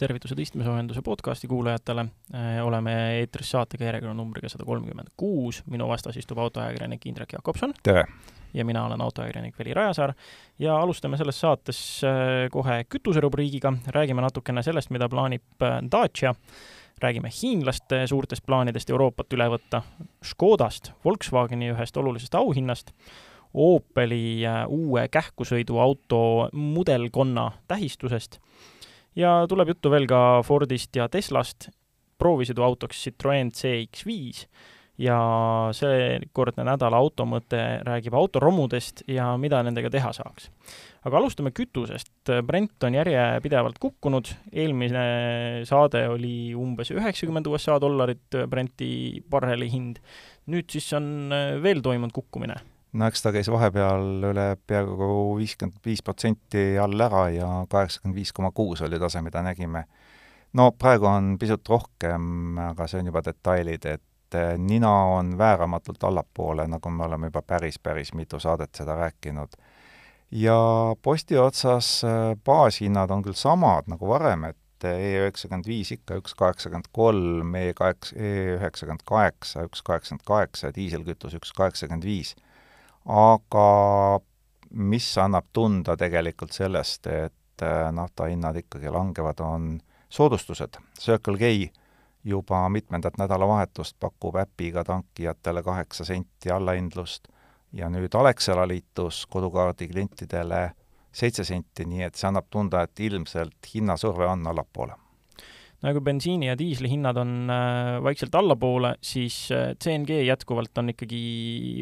tervitused istmesoojenduse podcasti kuulajatele. oleme eetris saatega järjekordnumbriga sada kolmkümmend kuus, minu vastas istub autoajakirjanik Indrek Jakobson. tere! ja mina olen autoajakirjanik Veli Rajasaar. Ja alustame selles saates kohe kütuserubriigiga, räägime natukene sellest, mida plaanib Dacia, räägime hiinlaste suurtest plaanidest Euroopat üle võtta, Škodast, Volkswageni ühest olulisest auhinnast, Opeli uue kähkusõiduauto mudelkonna tähistusest ja tuleb juttu veel ka Fordist ja Teslast, proovisõiduautoks Citroen CX5 ja seekordne nädala automõte räägib autoromudest ja mida nendega teha saaks. aga alustame kütusest. Brent on järjepidevalt kukkunud, eelmine saade oli umbes üheksakümmend USA dollarit Brenti barreli hind. nüüd siis on veel toimunud kukkumine no eks ta käis vahepeal üle peaaegu viiskümmend viis protsenti all ära ja kaheksakümmend viis koma kuus oli tase, mida nägime. no praegu on pisut rohkem, aga see on juba detailid, et eh, nina on vääramatult allapoole, nagu me oleme juba päris, päris mitu saadet seda rääkinud. ja posti otsas eh, baashinnad on küll samad nagu varem, et E üheksakümmend viis ikka üks kaheksakümmend kolm, E kaheksa, E üheksakümmend kaheksa, üks kaheksakümmend kaheksa, diiselkütus üks kaheksakümmend viis aga mis annab tunda tegelikult sellest, et äh, nafta hinnad ikkagi langevad, on soodustused. Circle K juba mitmendat nädalavahetust pakub äpiga tankijatele kaheksa senti allahindlust ja nüüd Alexela liitus kodukaardi klientidele seitse senti, nii et see annab tunda, et ilmselt hinnasurve on allapoole no kui bensiini ja diisli hinnad on äh, vaikselt allapoole, siis äh, CNG jätkuvalt on ikkagi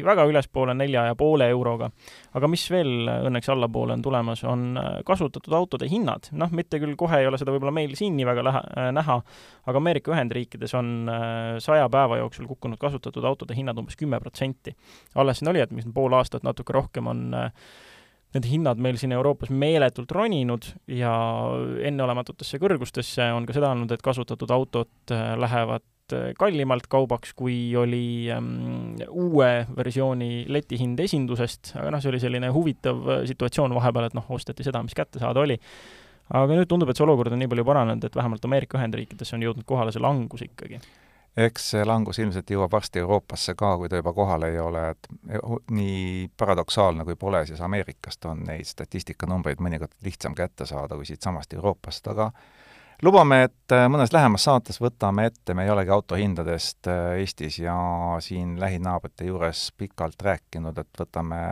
väga ülespoole nelja ja poole euroga. aga mis veel õnneks allapoole on tulemas, on äh, kasutatud autode hinnad. noh, mitte küll kohe ei ole seda võib-olla meil siin nii väga lähe, näha, aga Ameerika Ühendriikides on saja päeva jooksul kukkunud kasutatud autode hinnad umbes kümme protsenti. alles siin oli, et mis pool aastat natuke rohkem on äh, need hinnad meil siin Euroopas meeletult roninud ja enneolematutesse kõrgustesse on ka seda olnud, et kasutatud autod äh, lähevad äh, kallimalt kaubaks, kui oli um, uue versiooni leti hind esindusest, aga noh, see oli selline huvitav äh, situatsioon vahepeal, et noh, osteti seda, mis kätte saada oli. aga nüüd tundub, et see olukord on nii palju paranenud, et vähemalt Ameerika Ühendriikides on jõudnud kohale see langus ikkagi eks see langus ilmselt jõuab varsti Euroopasse ka, kui ta juba kohal ei ole, et nii paradoksaalne kui pole, siis Ameerikast on neid statistikanumbreid mõnikord lihtsam kätte saada kui siitsamast Euroopast, aga lubame, et äh, mõnes lähemas saates võtame ette, me ei olegi autohindadest äh, Eestis ja siin lähinaabrite juures pikalt rääkinud, et võtame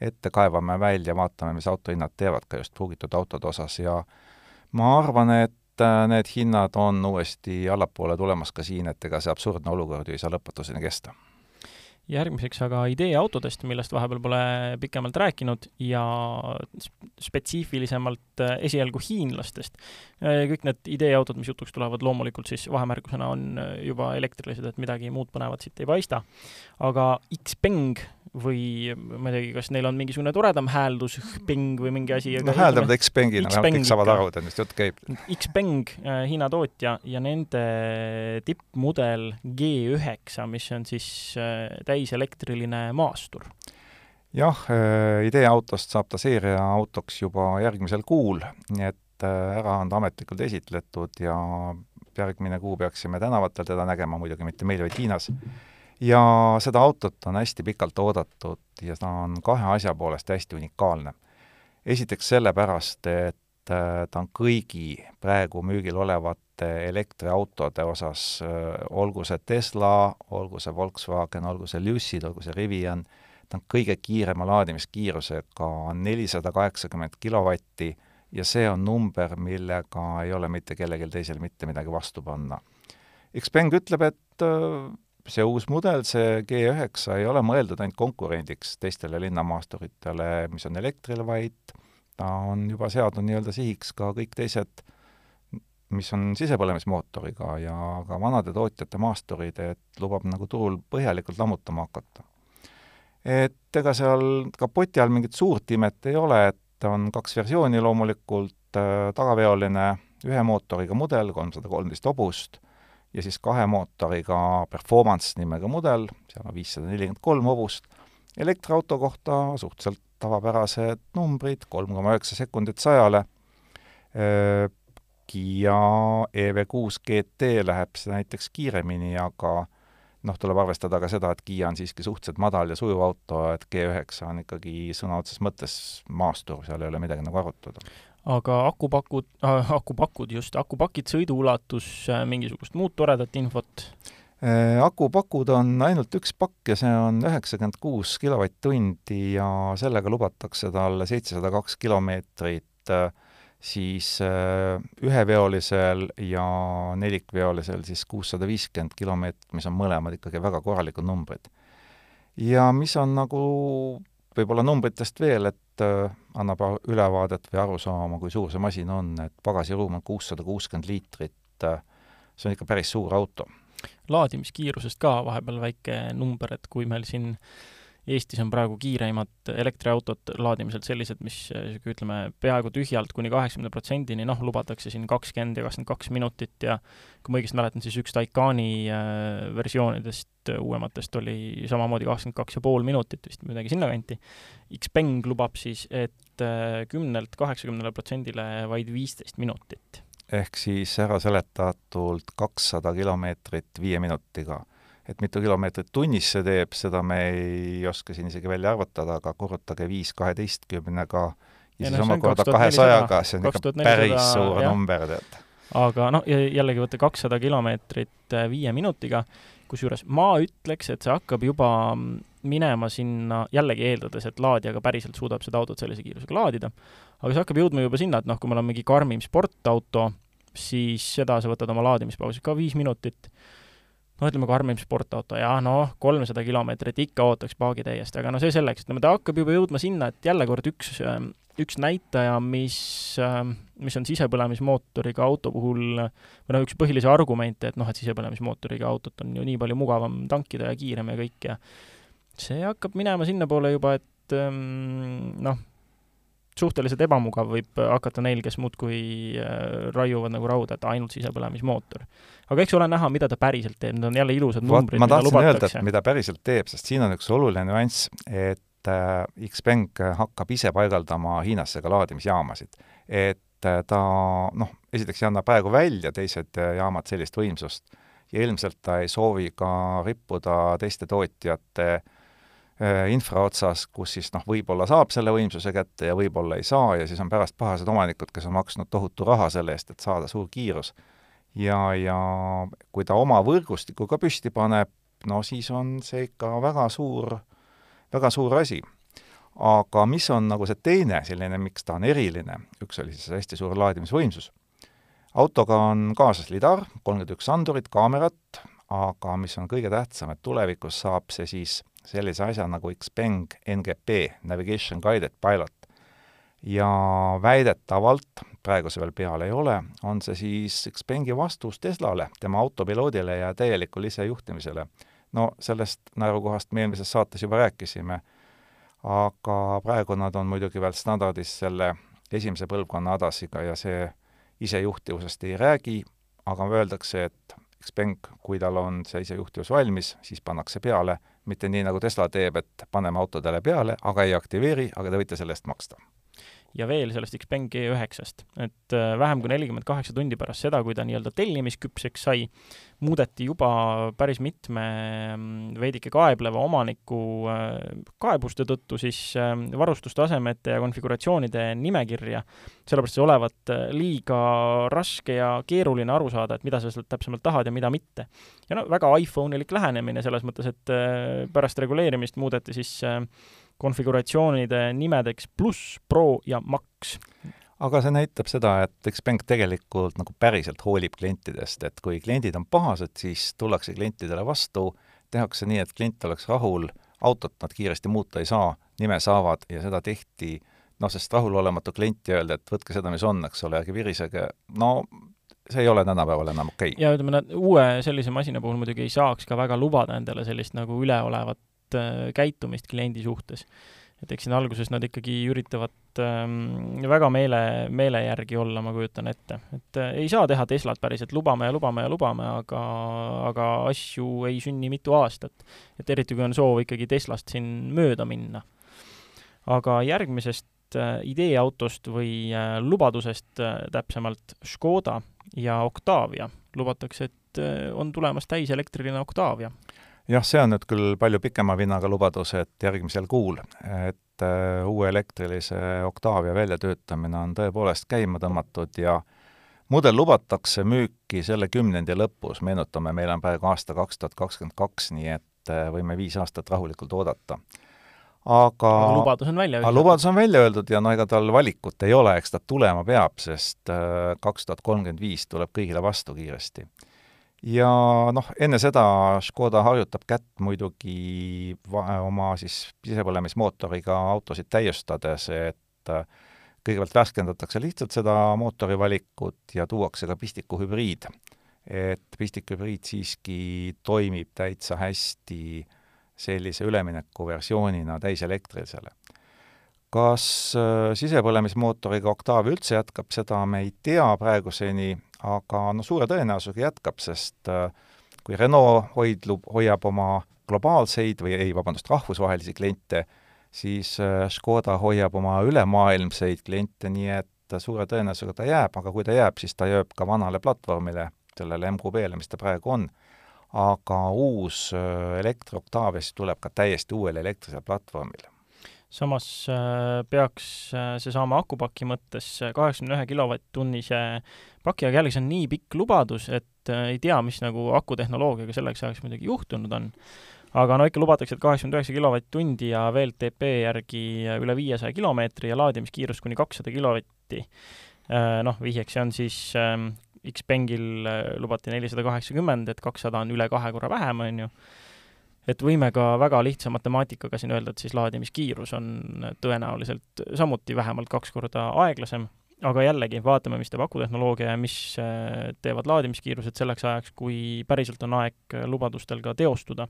ette, kaevame välja, vaatame, mis autohinnad teevad ka just pruugitud autode osas ja ma arvan, et need hinnad on uuesti allapoole tulemas ka siin, et ega see absurdne olukord ju ei saa lõpetuseni kesta järgmiseks aga ideeautodest, millest vahepeal pole pikemalt rääkinud ja spetsiifilisemalt äh, esialgu hiinlastest. Äh, kõik need ideeautod, mis jutuks tulevad, loomulikult siis vahemärkusena on juba elektrilised, et midagi muud põnevat siit ei paista. aga Xpeng või ma ei teagi, kas neil on mingisugune toredam hääldus, Xpeng või mingi asi. no hääldavad Xpengina, vähemalt kõik saavad aru, millest jutt käib. Xpeng äh,, Hiina tootja ja nende tippmudel G9, mis on siis äh, täiselektriline maastur. jah äh,, ideeautost saab ta seeriaautoks juba järgmisel kuul, nii et äh, ära on ta ametlikult esitletud ja järgmine kuu peaksime tänavatel teda nägema, muidugi mitte meil, vaid Hiinas ja seda autot on hästi pikalt oodatud ja ta on kahe asja poolest hästi unikaalne. esiteks sellepärast, et äh, ta on kõigi praegu müügil olevate elektriautode osas, olgu see Tesla, olgu see Volkswagen, olgu see Lucid, olgu see Rivian, ta on kõige kiirema laadimiskiirusega, nelisada kaheksakümmend kilovatti ja see on number, millega ei ole mitte kellelgi teisel mitte midagi vastu panna. Xpeng ütleb, et see uus mudel, see G9 ei ole mõeldud ainult konkurendiks teistele linnamaasturitele, mis on elektril, vaid ta on juba seadnud nii-öelda sihiks ka kõik teised, mis on sisepõlemismootoriga ja ka vanade tootjate maasturid, et lubab nagu turul põhjalikult lammutama hakata. et ega seal kapoti all mingit suurt imet ei ole, et on kaks versiooni loomulikult, äh, tagaveoline ühe mootoriga mudel, kolmsada kolmteist hobust ja siis kahe mootoriga performance nimega mudel, seal on viissada nelikümmend kolm hobust, elektriauto kohta suhteliselt tavapärased numbrid, kolm koma üheksa sekundit sajale, Kiia EV6 GT läheb näiteks kiiremini, aga noh, tuleb arvestada ka seda, et Kiia on siiski suhteliselt madal ja sujuv auto, et G9 on ikkagi sõna otseses mõttes maastur, seal ei ole midagi nagu arutada. aga akupakud äh,, akupakud just, akupakid, sõiduulatus, äh, mingisugust muud toredat infot? Äh, akupakud on ainult üks pakk ja see on üheksakümmend kuus kilovatt-tundi ja sellega lubatakse talle seitsesada kaks kilomeetrit äh, siis äh, üheveolisel ja nelikveolisel siis kuussada viiskümmend kilomeetrit, mis on mõlemad ikkagi väga korralikud numbrid. ja mis on nagu võib-olla numbritest veel, et äh, annab ülevaadet või arusaama, kui suur see masin on, et pagasiruum on kuussada kuuskümmend liitrit, äh, see on ikka päris suur auto. laadimiskiirusest ka vahepeal väike number, et kui meil siin äh, Eestis on praegu kiireimad elektriautod laadimiselt sellised, mis ütleme, peaaegu tühjalt kuni kaheksakümne protsendini, noh, lubatakse siin kakskümmend ja kakskümmend kaks minutit ja kui ma õigesti mäletan, siis üks Taycani äh, versioonidest uuematest oli samamoodi kakskümmend kaks ja pool minutit vist, midagi sinnakanti. Xpeng lubab siis, et äh, kümnelt kaheksakümnele protsendile vaid viisteist minutit. ehk siis ära seletatult kakssada kilomeetrit viie minutiga et mitu kilomeetrit tunnis see teeb, seda me ei oska siin isegi välja arvutada, aga korrutage viis kaheteistkümnega ja, ja siis no, omakorda kahesajaga, see on ikka päris suur jah. number, tead. aga noh, jällegi võtta kakssada kilomeetrit äh, viie minutiga, kusjuures ma ütleks, et see hakkab juba minema sinna, jällegi eeldades, et laadija ka päriselt suudab seda autot sellise kiirusega laadida, aga see hakkab jõudma juba sinna, et noh, kui meil on mingi karmim sportauto, siis seda sa võtad oma laadimispausi ka viis minutit no ütleme, karmim sportauto, jah, noh, kolmsada kilomeetrit ikka ootaks paagi täiesti, aga no see selleks, ütleme, ta hakkab juba jõudma sinna, et jälle kord üks, ähm, üks näitaja, mis, ähm, mis on sisepõlemismootoriga auto puhul, või noh, üks põhilisi argumente, et noh, et sisepõlemismootoriga autot on ju nii palju mugavam tankida ja kiirem ja kõik ja see hakkab minema sinnapoole juba, et ähm, noh, suhteliselt ebamugav võib hakata neil, kes muudkui äh, raiuvad nagu rauda, et ainult sisepõlemismootor. aga eks ole näha, mida ta päriselt teeb, need on jälle ilusad numbrid, mida lubatakse. mida päriselt teeb, sest siin on üks oluline nüanss, et äh, Xpeng hakkab ise paigaldama Hiinasse ka laadimisjaamasid. et äh, ta noh, esiteks ei anna praegu välja teised äh, jaamad sellist võimsust ja ilmselt ta ei soovi ka rippuda teiste tootjate äh, Äh, infra otsas, kus siis noh, võib-olla saab selle võimsuse kätte ja võib-olla ei saa ja siis on pärast pahased omanikud, kes on maksnud tohutu raha selle eest, et saada suur kiirus. ja, ja kui ta oma võrgustiku ka püsti paneb, no siis on see ikka väga suur, väga suur asi. aga mis on nagu see teine selline, miks ta on eriline, üks oli siis hästi suur laadimisvõimsus. autoga on kaasas lidar, kolmkümmend üks andurit, kaamerat, aga mis on kõige tähtsam, et tulevikus saab see siis sellise asja nagu Xpeng NGP, Navigation Guided Pilot. ja väidetavalt, praegu see veel peal ei ole, on see siis Xpengi vastus Teslale, tema autopiloodile ja täielikule isejuhtimisele. no sellest naerukohast me eelmises saates juba rääkisime, aga praegu nad on muidugi veel standardis selle esimese põlvkonna ADAS-iga ja see isejuhtivusest ei räägi, aga öeldakse, et Xpeng, kui tal on see isejuhtivus valmis, siis pannakse peale mitte nii, nagu Tesla teeb, et paneme autodele peale, aga ei aktiveeri, aga te võite selle eest maksta ja veel sellest Xpeng G9-st, et äh, vähem kui nelikümmend kaheksa tundi pärast seda, kui ta nii-öelda tellimisküpseks sai, muudeti juba päris mitme mm, veidike kaebleva omaniku äh, kaebuste tõttu siis äh, varustustasemete ja konfiguratsioonide nimekirja, sellepärast see olevat liiga raske ja keeruline aru saada, et mida sa sealt täpsemalt tahad ja mida mitte. ja no väga iPhone'ilik lähenemine selles mõttes, et pärast reguleerimist muudeti siis konfiguratsioonide nimedeks pluss, pro ja max. aga see näitab seda, et Xpeng tegelikult nagu päriselt hoolib klientidest, et kui kliendid on pahased, siis tullakse klientidele vastu, tehakse nii, et klient oleks rahul, autot nad kiiresti muuta ei saa, nime saavad ja seda tehti noh, sest rahulolematu klienti öelda, et võtke seda, mis on, eks ole, ärge virisege, no see ei ole tänapäeval enam okei okay.. ja ütleme, uue sellise masina puhul muidugi ei saaks ka väga lubada endale sellist nagu üleolevat Äh, käitumist kliendi suhtes. et eks siin alguses nad ikkagi üritavad ähm, väga meele, meele järgi olla, ma kujutan ette. et äh, ei saa teha Teslat päriselt, lubame ja lubame ja lubame, aga, aga asju ei sünni mitu aastat. et eriti, kui on soov ikkagi Teslast siin mööda minna. aga järgmisest ideeautost või lubadusest täpsemalt Škoda ja Octavia. lubatakse, et on tulemas täiselektriline Octavia. Jah, see on nüüd küll palju pikema vinnaga lubadus, et järgmisel kuul, et uue elektrilise Octavia väljatöötamine on tõepoolest käima tõmmatud ja mudel lubatakse müüki selle kümnendi lõpus, meenutame, meil on praegu aasta kaks tuhat kakskümmend kaks, nii et võime viis aastat rahulikult oodata aga aga lubadus on välja öeldud. lubadus on välja öeldud ja no ega tal valikut ei ole, eks ta tulema peab, sest äh, kaks tuhat kolmkümmend viis tuleb kõigile vastu kiiresti. Ja noh, enne seda Škoda harjutab kätt muidugi oma siis sisepõlemismootoriga autosid täiustades, et äh, kõigepealt värskendatakse lihtsalt seda mootorivalikut ja tuuakse ka pistikuhübriid. et pistikuhübriid siiski toimib täitsa hästi sellise üleminekuversioonina täiselektrilisele. kas äh, sisepõlemismootoriga Octavia üldse jätkab, seda me ei tea praeguseni, aga no suure tõenäosusega jätkab, sest äh, kui Renault hoidlub, hoiab oma globaalseid või ei, vabandust, rahvusvahelisi kliente, siis äh, Škoda hoiab oma ülemaailmseid kliente, nii et suure tõenäosusega ta jääb, aga kui ta jääb, siis ta jääb ka vanale platvormile, sellele MQB-le, mis ta praegu on aga uus äh, Elektro Octavia siis tuleb ka täiesti uuel elektrilisel platvormil. Samas äh, peaks äh, see saama akupaki mõttes kaheksakümne ühe kilovatt-tunnise paki, aga jällegi see on nii pikk lubadus, et ei tea, mis nagu akutehnoloogiaga selleks ajaks muidugi juhtunud on. aga no ikka lubatakse, et kaheksakümmend üheksa kilovatt-tundi ja WLTP järgi üle viiesaja kilomeetri ja laadimiskiirus kuni kakssada kilovatti. Noh, vihjeks see on siis ähm, Xpengil äh, lubati nelisada kaheksakümmend, et kakssada on üle kahe korra vähem, on ju. Et võime ka väga lihtsa matemaatikaga siin öelda, et siis laadimiskiirus on tõenäoliselt samuti vähemalt kaks korda aeglasem aga jällegi, vaatame, mis teeb akutehnoloogia ja mis äh, teevad laadimiskiirused selleks ajaks, kui päriselt on aeg äh, lubadustel ka teostuda.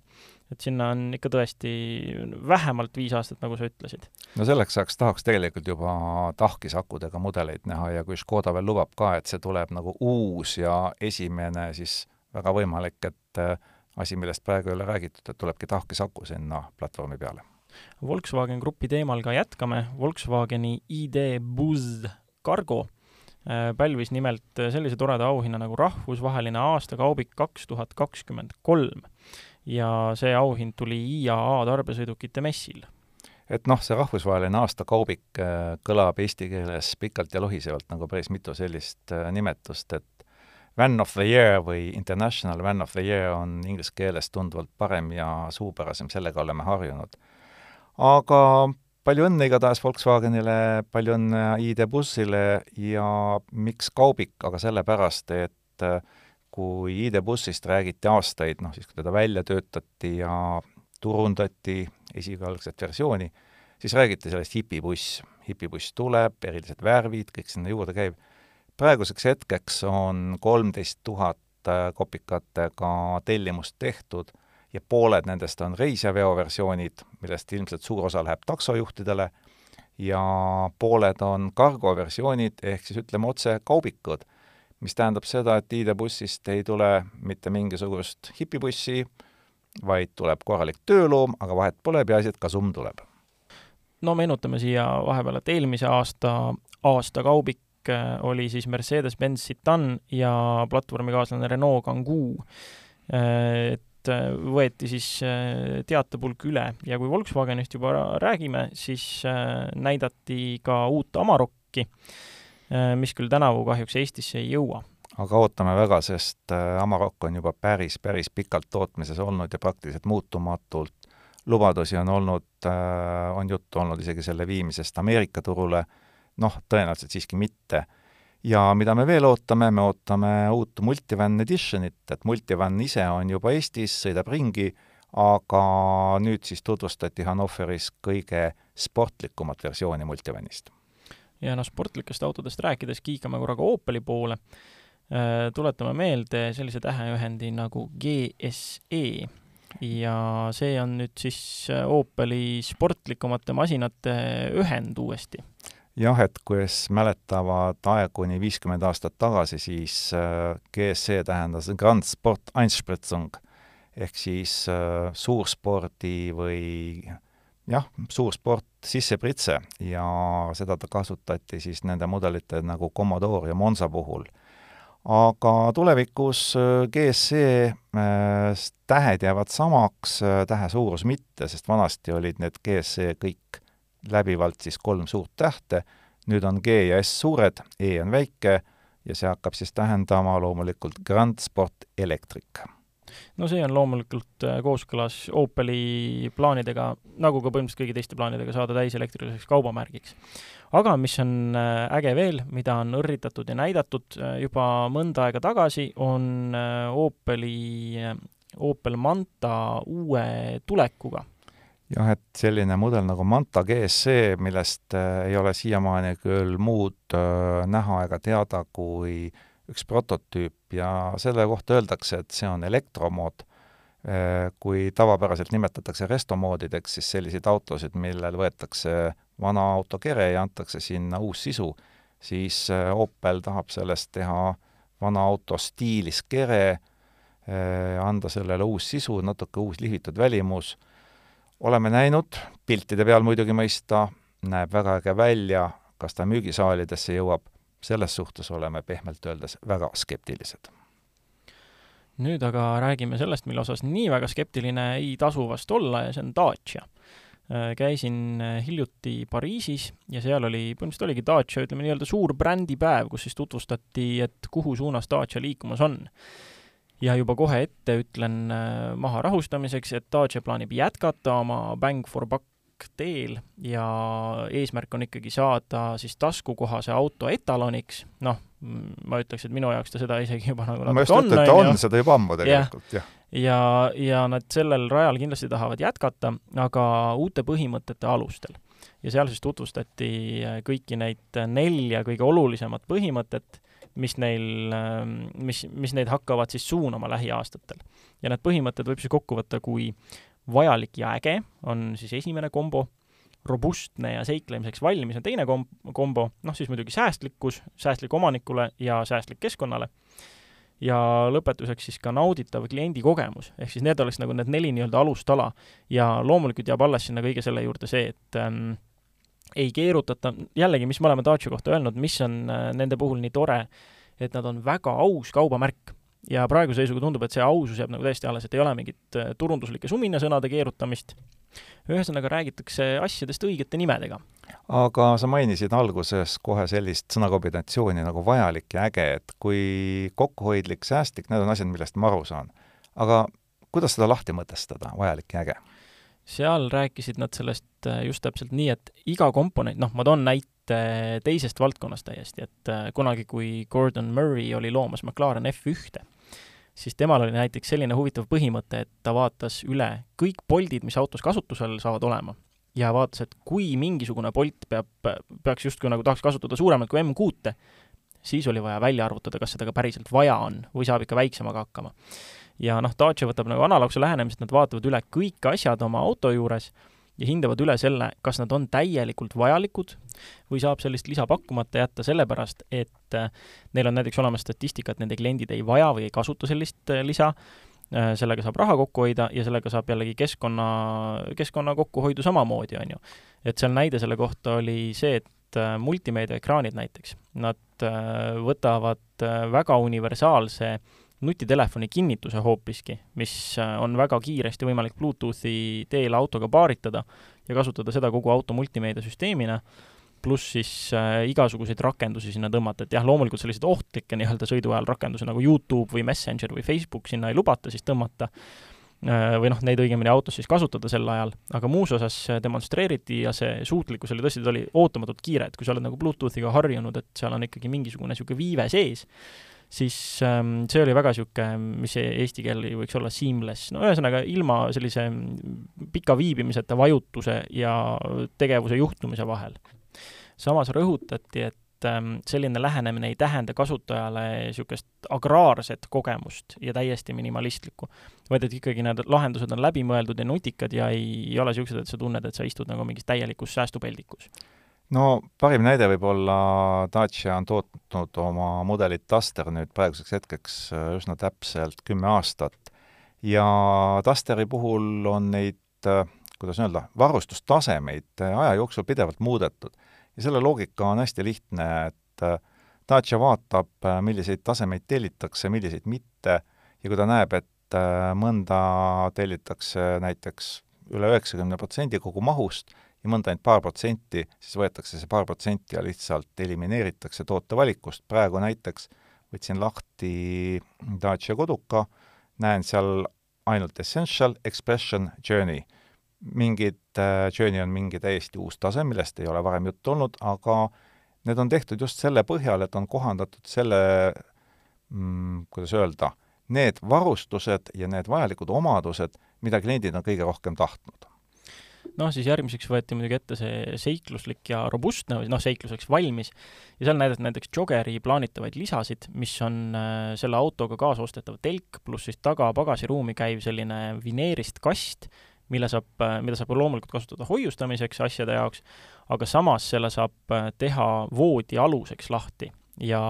et sinna on ikka tõesti vähemalt viis aastat, nagu sa ütlesid. no selleks ajaks tahaks tegelikult juba tahkisakudega mudeleid näha ja kui Škoda veel lubab ka, et see tuleb nagu uus ja esimene, siis väga võimalik, et äh, asi, millest praegu ei ole räägitud, et tulebki tahkisaku sinna platvormi peale Volkswagen Grupi teemal ka jätkame, Volkswageni ID Buzz Cargo äh, pälvis nimelt sellise toreda auhinna nagu rahvusvaheline aastakaubik kaks tuhat kakskümmend kolm. ja see auhind tuli IAA tarbesõidukite messil. et noh, see rahvusvaheline aastakaubik äh, kõlab eesti keeles pikalt ja lohisevalt nagu päris mitu sellist äh, nimetust, et Van of the Year või International Van of the Year on inglise keeles tunduvalt parem ja suupärasem, sellega oleme harjunud. aga palju õnne igatahes Volkswagenile, palju õnne ID Bussile ja miks kaubik, aga sellepärast, et äh, kui ID Bussist räägiti aastaid, noh siis kui teda välja töötati ja turundati esialgset versiooni, siis räägiti sellest hipibuss. hipibuss tuleb, erilised värvid, kõik sinna juurde käib. Praeguseks hetkeks on kolmteist tuhat äh, kopikatega tellimust tehtud ja pooled nendest on reisijaveo versioonid, millest ilmselt suur osa läheb taksojuhtidele, ja pooled on cargo versioonid, ehk siis ütleme otse kaubikud, mis tähendab seda, et ID-bussist ei tule mitte mingisugust hipibussi, vaid tuleb korralik tööloom, aga vahet pole, peaasi, et kasum tuleb. no meenutame siia vahepeal, et eelmise aasta aastakaubik äh, oli siis Mercedes-Benz Citan ja platvormikaaslane Renault Kangoo. Äh, et äh, võeti siis teatepulk üle ja kui Volkswagenist juba räägime, siis näidati ka uut Amarokki, mis küll tänavu kahjuks Eestisse ei jõua aga ootame väga, sest Amarok on juba päris, päris pikalt tootmises olnud ja praktiliselt muutumatult. lubadusi on olnud, on juttu olnud isegi selle viimisest Ameerika turule, noh, tõenäoliselt siiski mitte. Ja mida me veel ootame, me ootame uut Multivan Editionit, et Multivan ise on juba Eestis, sõidab ringi, aga nüüd siis tutvustati Hannoveris kõige sportlikumat versiooni Multivanist. ja noh, sportlikest autodest rääkides kiikame korra ka Opeli poole, äh, tuletame meelde sellise täheühendi nagu GSE ja see on nüüd siis äh, Opeli sportlikumate masinate ühend uuesti jah, et kes mäletavad aeguni viiskümmend aastat tagasi, siis äh, GSC tähendas Grand Sport Einspritzung ehk siis äh, suurspordi või jah, suursport sissepritse ja seda kasutati siis nende mudelite nagu Commodore ja Monza puhul. aga tulevikus äh, GSC äh, tähed jäävad samaks, tähe suurus mitte, sest vanasti olid need GSC kõik läbivalt siis kolm suurt tähte, nüüd on G ja S suured, E on väike ja see hakkab siis tähendama loomulikult Grand Sport Electric. No see on loomulikult äh, kooskõlas Opeli plaanidega, nagu ka põhimõtteliselt kõigi teiste plaanidega, saada täiselektriliseks kaubamärgiks. aga mis on äh, äge veel, mida on õrritatud ja näidatud äh, juba mõnda aega tagasi, on Opeli, Opel Manta uue tulekuga jah, et selline mudel nagu Manta GSC, millest ei ole siiamaani küll muud näha ega teada kui äh, üks prototüüp ja selle kohta öeldakse, et see on elektromood. Äh, kui tavapäraselt nimetatakse restomoodideks, siis selliseid autosid, millel võetakse vana auto kere ja antakse sinna uus sisu, siis äh, Opel tahab sellest teha vana auto stiilis kere, äh, anda sellele uus sisu, natuke uus lihvitud välimus. Oleme näinud, piltide peal muidugi mõista, näeb väga äge välja, kas ta müügisaalidesse jõuab selles suhtes oleme pehmelt öeldes väga skeptilised. nüüd aga räägime sellest, mille osas nii väga skeptiline ei tasu vast olla ja see on Dacia. Äh, käisin äh, hiljuti Pariisis ja seal oli, põhimõtteliselt oligi Dacia, ütleme nii-öelda suur brändipäev, kus siis tutvustati, et kuhu suunas Dacia liikumas on ja juba kohe ette ütlen äh, maha rahustamiseks, et Dacia plaanib jätkata oma Bang for Buck teel ja eesmärk on ikkagi saada siis taskukohase auto etaloniks, noh, ma ütleks, et minu jaoks ta seda isegi juba nagu ma just ütlen, et ta on seda juba ammu tegelikult, jah. ja, ja, ja nad sellel rajal kindlasti tahavad jätkata, aga uute põhimõtete alustel. ja seal siis tutvustati kõiki neid nelja kõige olulisemat põhimõtet, mis neil, mis, mis neid hakkavad siis suunama lähiaastatel. ja need põhimõtted võib siis kokku võtta kui vajalik ja äge on siis esimene kombo, robustne ja seiklemiseks valmis on teine kom-, kombo, noh siis muidugi säästlikkus, säästlik omanikule ja säästlik keskkonnale, ja lõpetuseks siis ka nauditav kliendikogemus, ehk siis need oleks nagu need neli nii-öelda alustala. Ja loomulikult jääb alles sinna kõige selle juurde see, et ähm, ei keerutata, jällegi, mis me oleme Dacia kohta öelnud, mis on äh, nende puhul nii tore, et nad on väga aus kaubamärk ja praeguse seisuga tundub, et see ausus jääb nagu täiesti alles, et ei ole mingit äh, turunduslike suminasõnade keerutamist. ühesõnaga räägitakse asjadest õigete nimedega. aga sa mainisid alguses kohe sellist sõnakombinatsiooni nagu vajalik ja äge, et kui kokkuhoidlik, säästlik, need on asjad, millest ma aru saan. aga kuidas seda lahti mõtestada, vajalik ja äge? Seal rääkisid nad sellest äh, just täpselt nii, et iga komponent, noh, ma toon näite teisest valdkonnast täiesti, et äh, kunagi, kui Gordon Murray oli loomas McLaren F1-te, siis temal oli näiteks selline huvitav põhimõte, et ta vaatas üle kõik poldid, mis autos kasutusel saavad olema. ja vaatas, et kui mingisugune polt peab, peaks justkui nagu tahaks kasutada suuremat kui M6-te, siis oli vaja välja arvutada, kas seda ka päriselt vaja on või saab ikka väiksemaga hakkama. Ja noh, Dacia võtab nagu analoogse lähenemise, et nad vaatavad üle kõik asjad oma auto juures ja hindavad üle selle, kas nad on täielikult vajalikud või saab sellist lisa pakkumata jätta sellepärast, et äh, neil on näiteks olemas statistika, et nende kliendid ei vaja või ei kasuta sellist äh, lisa, äh, sellega saab raha kokku hoida ja sellega saab jällegi keskkonna, keskkonna kokkuhoidu samamoodi, on ju. et seal näide selle kohta oli see, et multimeediaekraanid näiteks, nad võtavad väga universaalse nutitelefoni kinnituse hoopiski, mis on väga kiiresti võimalik Bluetoothi teel autoga paaritada ja kasutada seda kogu auto multimeediasüsteemina, pluss siis äh, igasuguseid rakendusi sinna tõmmata, et jah, loomulikult selliseid ohtlikke nii-öelda sõidu ajal rakendusi nagu Youtube või Messenger või Facebook sinna ei lubata siis tõmmata äh,, või noh, neid õigemini autos siis kasutada sel ajal, aga muus osas demonstreeriti ja see suutlikkus oli tõesti, ta oli ootamatult kiire, et kui sa oled nagu Bluetoothiga harjunud, et seal on ikkagi mingisugune niisugune viive sees, siis ähm, see oli väga niisugune, mis eesti keel võiks olla seamless, no ühesõnaga ilma sellise pika viibimiseta vajutuse ja tegevuse juhtumise vahel. samas rõhutati, et ähm, selline lähenemine ei tähenda kasutajale niisugust agraarset kogemust ja täiesti minimalistlikku, vaid et ikkagi need lahendused on läbimõeldud ja nutikad ja ei, ei ole niisugused, et sa tunned, et sa istud nagu mingis täielikus säästupeldikus no parim näide võib olla Dacia on tootnud oma mudelit Duster nüüd praeguseks hetkeks äh, üsna täpselt kümme aastat ja Dusteri puhul on neid äh, kuidas öelda, varustustasemeid aja jooksul pidevalt muudetud. ja selle loogika on hästi lihtne, et Dacia vaatab, milliseid tasemeid tellitakse, milliseid mitte, ja kui ta näeb, et mõnda tellitakse näiteks üle üheksakümne protsendi kogu mahust ja mõnda ainult paar protsenti, siis võetakse see paar protsenti ja lihtsalt elimineeritakse tootevalikust, praegu näiteks võtsin lahti Dacia koduka, näen seal ainult Essential, Expression, Journey. mingid äh,, Journey on mingi täiesti uus tase, millest ei ole varem juttu olnud, aga need on tehtud just selle põhjal, et on kohandatud selle mm,, kuidas öelda, need varustused ja need vajalikud omadused, mida kliendid on kõige rohkem tahtnud noh, siis järgmiseks võeti muidugi ette see seikluslik ja robustne või noh, seikluseks valmis, ja seal näidati näiteks Joggeri plaanitavaid lisasid, mis on äh, selle autoga kaasostetav telk, pluss siis taga pagasiruumi käiv selline vineerist kast, mille saab, äh, mida saab loomulikult kasutada hoiustamiseks asjade jaoks, aga samas selle saab äh, teha voodi aluseks lahti ja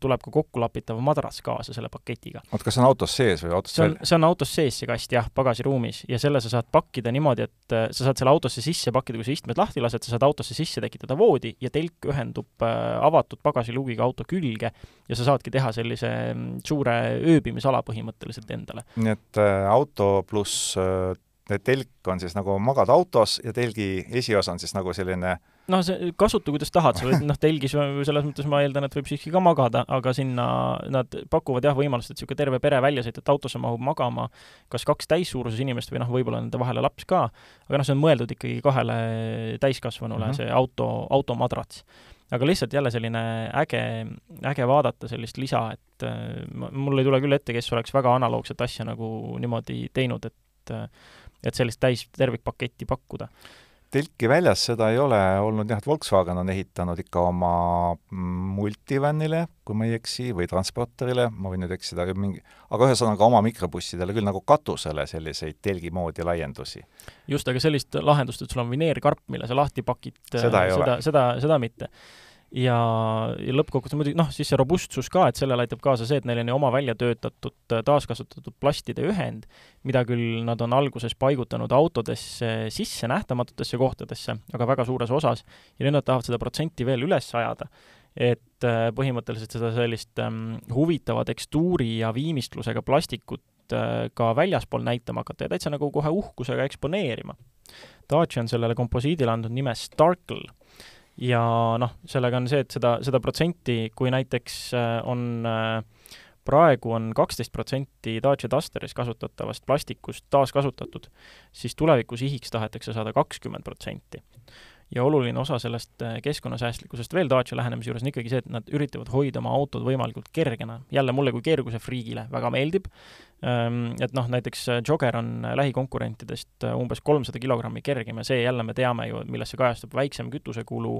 tuleb ka kokkulapitav madras kaasa selle paketiga. oot, kas see on autos sees või autos see on, see on autos sees, see kast jah, pagasiruumis, ja selle sa saad pakkida niimoodi, et äh, sa saad selle autosse sisse pakkida, kui sa istmed lahti lased, sa saad autosse sisse tekitada voodi ja telk ühendub äh, avatud pagasiluugiga auto külge ja sa saadki teha sellise mm, suure ööbimisala põhimõtteliselt endale. nii et äh, auto pluss äh, telk on siis nagu magad autos ja telgi esiosa on siis nagu selline äh, noh, see, kasuta kuidas tahad, sa võid noh, telgis selles mõttes ma eeldan, et võib siiski ka magada, aga sinna nad pakuvad jah võimalust, et niisugune terve pere välja sõita, et autosse mahub magama kas kaks täissuuruses inimest või noh, võib-olla nende vahele laps ka, aga noh, see on mõeldud ikkagi kahele täiskasvanule mm, -hmm. see auto, automadrats. aga lihtsalt jälle selline äge, äge vaadata sellist lisa, et äh, mul ei tule küll ette, kes oleks väga analoogset asja nagu niimoodi teinud, et et sellist täis tervikpaketti pakkuda telki väljas seda ei ole olnud jah, et Volkswagen on ehitanud ikka oma multivanile, kui ma ei eksi, või transporterile, ma võin nüüd eksida, mingi, aga ühesõnaga oma mikrobussidele küll nagu katusele selliseid telgi moodi laiendusi. just, aga sellist lahendust, et sul on vineerkarp, mille sa lahti pakid, seda, seda, seda, seda mitte ja, ja lõppkokkuvõttes muidugi noh, siis see robustsus ka, et sellele aitab kaasa see, et neil on ju oma välja töötatud taaskasutatud plastide ühend, mida küll nad on alguses paigutanud autodesse sisse nähtamatutesse kohtadesse, aga väga suures osas, ja nüüd nad tahavad seda protsenti veel üles ajada. et äh, põhimõtteliselt seda sellist ähm, huvitava tekstuuri ja viimistlusega plastikut äh, ka väljaspool näitama hakata ja täitsa nagu kohe uhkusega eksponeerima. Dacia on sellele komposiidile andnud nime Starkle ja noh, sellega on see, et seda, seda protsenti, kui näiteks äh, on äh, praegu on kaksteist protsenti Dacia Dusteris kasutatavast plastikust taaskasutatud, siis tulevikus ihiks tahetakse saada kakskümmend protsenti ja oluline osa sellest äh, keskkonnasäästlikkusest veel Dacia lähenemise juures on ikkagi see, et nad üritavad hoida oma autod võimalikult kergena. jälle mulle kui keerukuse friigile väga meeldib, et noh, näiteks äh, Jogger on äh, lähikonkurentidest umbes kolmsada kilogrammi kergem ja see jälle me teame ju, milles see kajastub, väiksem kütusekulu,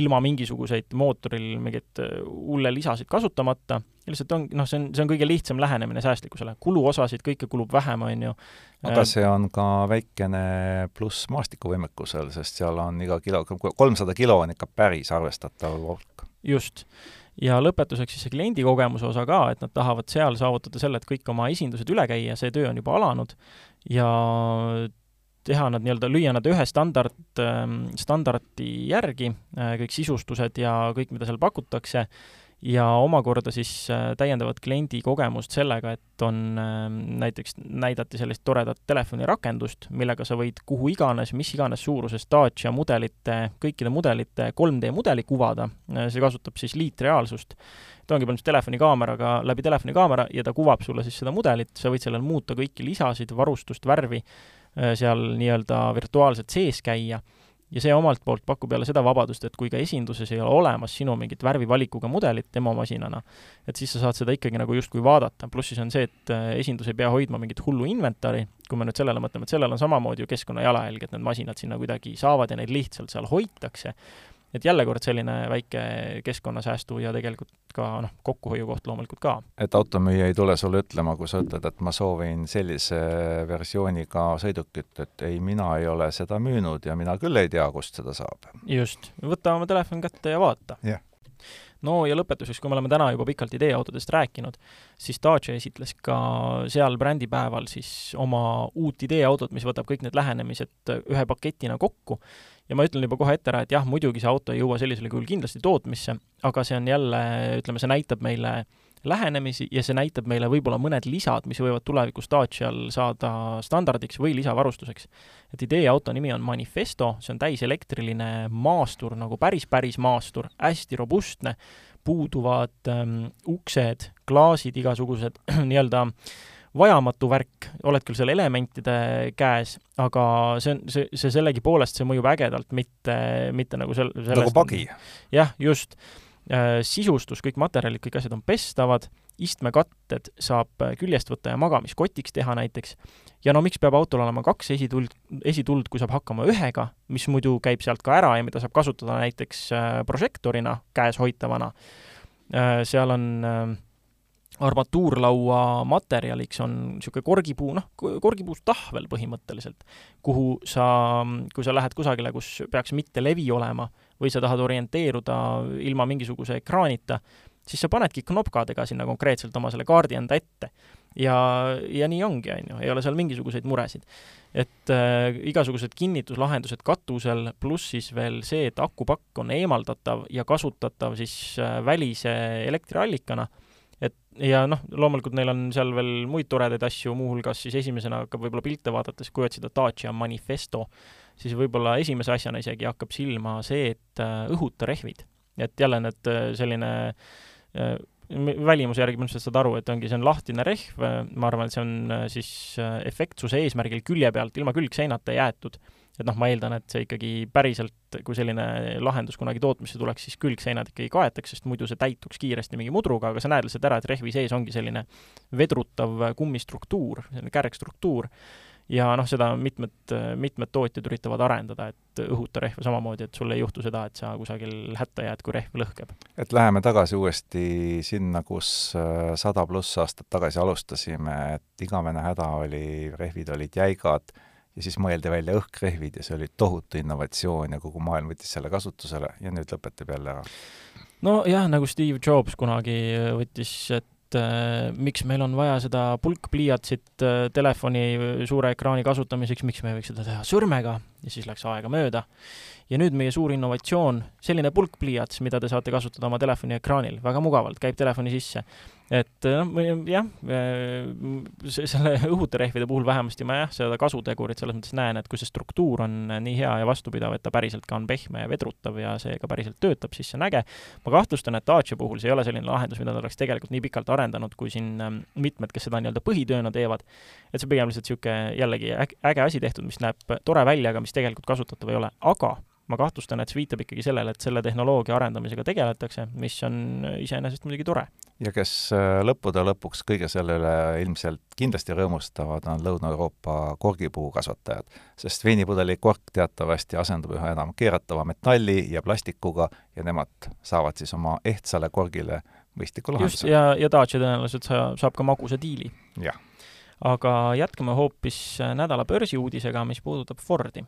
ilma mingisuguseid mootoril mingeid hulle lisasid kasutamata lihtsalt on, noh, see on, see on kõige lihtsam lähenemine säästlikkusele. kuluosasid, kõike kulub vähem, on ju. aga äh, see on ka väikene pluss maastikuvõimekusel, sest seal on iga kilo, kolmsada kilo on ikka päris arvestatav hulk. just. Ja lõpetuseks siis see kliendikogemuse osa ka, et nad tahavad seal saavutada selle, et kõik oma esindused üle käia, see töö on juba alanud, ja teha nad nii-öelda, lüüa nad ühe standard, ähm, standardi järgi, äh, kõik sisustused ja kõik, mida seal pakutakse, ja omakorda siis äh, täiendavat kliendi kogemust sellega, et on ähm, näiteks, näidati sellist toredat telefonirakendust, millega sa võid kuhu iganes, mis iganes suuruses Dacia mudelite, kõikide mudelite 3D mudeli kuvada, äh, see kasutab siis liitreaalsust. ta ongi põhimõtteliselt telefonikaameraga, läbi telefonikaamera ja ta kuvab sulle siis seda mudelit, sa võid sellel muuta kõiki lisasid, varustust, värvi, äh, seal nii-öelda virtuaalselt sees käia ja see omalt poolt pakub jälle seda vabadust, et kui ka esinduses ei ole olemas sinu mingit värvivalikuga mudelit demomasinana, et siis sa saad seda ikkagi nagu justkui vaadata, pluss siis on see, et äh, esindus ei pea hoidma mingit hullu inventari, kui me nüüd sellele mõtleme, et sellel on samamoodi ju keskkonna jalajälg, et need masinad sinna kuidagi saavad ja neid lihtsalt seal hoitakse, et jälle kord selline väike keskkonnasäästu ja tegelikult ka noh, kokkuhoiukoht loomulikult ka. et automüüja ei tule sulle ütlema, kui sa ütled, et ma soovin sellise versiooniga sõidukit, et ei, mina ei ole seda müünud ja mina küll ei tea, kust seda saab. just, võta oma telefon kätte ja vaata yeah no ja lõpetuseks, kui me oleme täna juba pikalt ideeautodest rääkinud, siis Dacia esitles ka seal brändipäeval siis oma uut ideeautot, mis võtab kõik need lähenemised ühe paketina kokku ja ma ütlen juba kohe ette ära, et jah, muidugi see auto ei jõua sellisel kujul kindlasti tootmisse, aga see on jälle, ütleme, see näitab meile lähenemisi ja see näitab meile võib-olla mõned lisad, mis võivad tulevikus Dacia'l saada standardiks või lisavarustuseks. et idee auto nimi on Manifesto, see on täiselektriline maastur, nagu päris, päris maastur, hästi robustne, puuduvad ähm, uksed, klaasid, igasugused nii-öelda vajamatu värk, oled küll seal elementide käes, aga see on, see, see sellegipoolest, see mõjub ägedalt, mitte, mitte nagu sel-, sellest nagu pagi? jah, just äh,. sisustus, kõik materjalid, kõik asjad on pestavad, istmekatted saab küljest võtta ja magamiskotiks teha näiteks, ja no miks peab autol olema kaks esituld, esituld, kui saab hakkama ühega, mis muidu käib sealt ka ära ja mida saab kasutada näiteks äh, prožektorina käes hoitavana äh,, seal on äh, armatuurlaua materjaliks on niisugune korgipuu, noh, korgipuust tahvel põhimõtteliselt, kuhu sa, kui sa lähed kusagile, kus peaks mitte levi olema või sa tahad orienteeruda ilma mingisuguse ekraanita, siis sa panedki knopkadega sinna konkreetselt oma selle kaardi enda ette. ja, ja nii ongi, on ju, ei ole seal mingisuguseid muresid. et äh, igasugused kinnituslahendused katusel, pluss siis veel see, et akupakk on eemaldatav ja kasutatav siis äh, välise elektriallikana et ja noh, loomulikult neil on seal veel muid toredaid asju, muuhulgas siis esimesena hakkab võib-olla pilte vaadates, kui otsida Dacia Manifesto, siis võib-olla esimese asjana isegi hakkab silma see, et äh, õhuta rehvid. et jälle need äh, selline äh, välimuse järgi ilmselt saad aru, et ongi, see on lahtine rehv, ma arvan, et see on siis efektsuse eesmärgil külje pealt ilma külgseinata jäetud et noh, ma eeldan, et see ikkagi päriselt, kui selline lahendus kunagi tootmisse tuleks, siis külgseinad ikkagi kaetakse, sest muidu see täituks kiiresti mingi mudruga, aga sa näed lihtsalt ära, et rehvi sees ongi selline vedrutav kummistruktuur, selline kärgstruktuur, ja noh, seda mitmed, mitmed tootjad üritavad arendada, et õhuta rehve samamoodi, et sul ei juhtu seda, et sa kusagil hätta jääd, kui rehv lõhkeb. et läheme tagasi uuesti sinna, kus äh, sada pluss aastat tagasi alustasime, et igavene häda oli, rehvid olid jäigad ja siis mõeldi välja õhkrehvid ja see oli tohutu innovatsioon ja kogu maailm võttis selle kasutusele ja nüüd lõpetab jälle ära. nojah, nagu Steve Jobs kunagi võttis, et äh, miks meil on vaja seda pulkpliiatsit äh, telefoni suure ekraani kasutamiseks, miks me ei võiks seda teha sõrmega ja siis läks aega mööda. ja nüüd meie suur innovatsioon, selline pulkpliiats, mida te saate kasutada oma telefoni ekraanil, väga mugavalt, käib telefoni sisse et noh, jah, äh, selle õhuterehvide puhul vähemasti ma jah, seda kasutegurit selles mõttes näen, et kui see struktuur on nii hea ja vastupidav, et ta päriselt ka on pehme ja vedrutav ja see ka päriselt töötab, siis see on äge. ma kahtlustan, et Dacia puhul see ei ole selline lahendus, mida nad oleks tegelikult nii pikalt arendanud, kui siin mitmed, kes seda nii-öelda põhitööna teevad, et see pigem lihtsalt niisugune jällegi äge asi tehtud, mis näeb tore välja, aga mis tegelikult kasutatav ei ole, aga ma kahtlustan, et see viitab ikkagi sellele, et selle tehnoloogia arendamisega tegeletakse, mis on iseenesest muidugi tore. ja kes äh, lõppude lõpuks kõige selle üle ilmselt kindlasti rõõmustavad, on Lõuna-Euroopa korgipuukasvatajad, sest veinipudeli kork teatavasti asendub üha enam keeratava metalli ja plastikuga ja nemad saavad siis oma ehtsale korgile mõistliku lahenduse. ja, ja Dacia tõenäoliselt sa, saab ka magusa diili. jah. aga jätkame hoopis nädala börsiuudisega, mis puudutab Fordi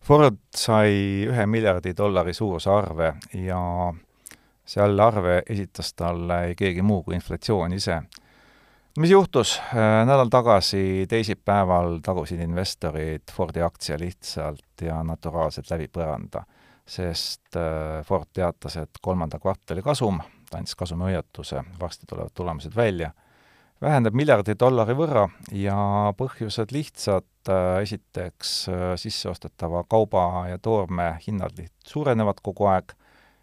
Ford sai ühe miljardi dollari suuruse arve ja selle arve esitas talle keegi muu kui inflatsioon ise. mis juhtus? Äh, nädal tagasi teisipäeval tagusid investorid Fordi aktsia lihtsalt ja naturaalselt läbi põranda, sest äh, Ford teatas, et kolmanda kvartali kasum, ta andis kasumihoiatuse, varsti tulevad tulemused välja vähendab miljardi dollari võrra ja põhjused lihtsad, esiteks äh, sisseostetava kauba ja toorme hinnad liht-, suurenevad kogu aeg,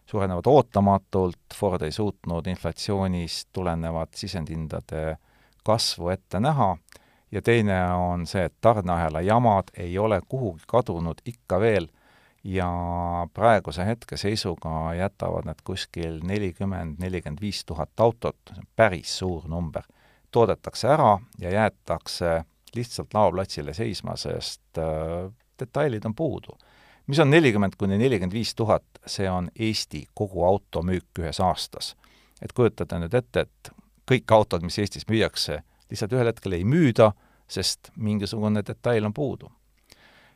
suurenevad ootamatult, Ford ei suutnud inflatsioonist tulenevat sisendhindade kasvu ette näha ja teine on see, et tarneahela jamad ei ole kuhugi kadunud ikka veel ja praeguse hetkeseisuga jätavad nad kuskil nelikümmend, nelikümmend viis tuhat autot, see on päris suur number. Toodetakse ära ja jäetakse lihtsalt laoplatsile seisma, sest äh, detailid on puudu. mis on nelikümmend kuni nelikümmend viis tuhat, see on Eesti kogu automüük ühes aastas. et kujutate nüüd ette, et kõik autod, mis Eestis müüakse, lihtsalt ühel hetkel ei müüda, sest mingisugune detail on puudu.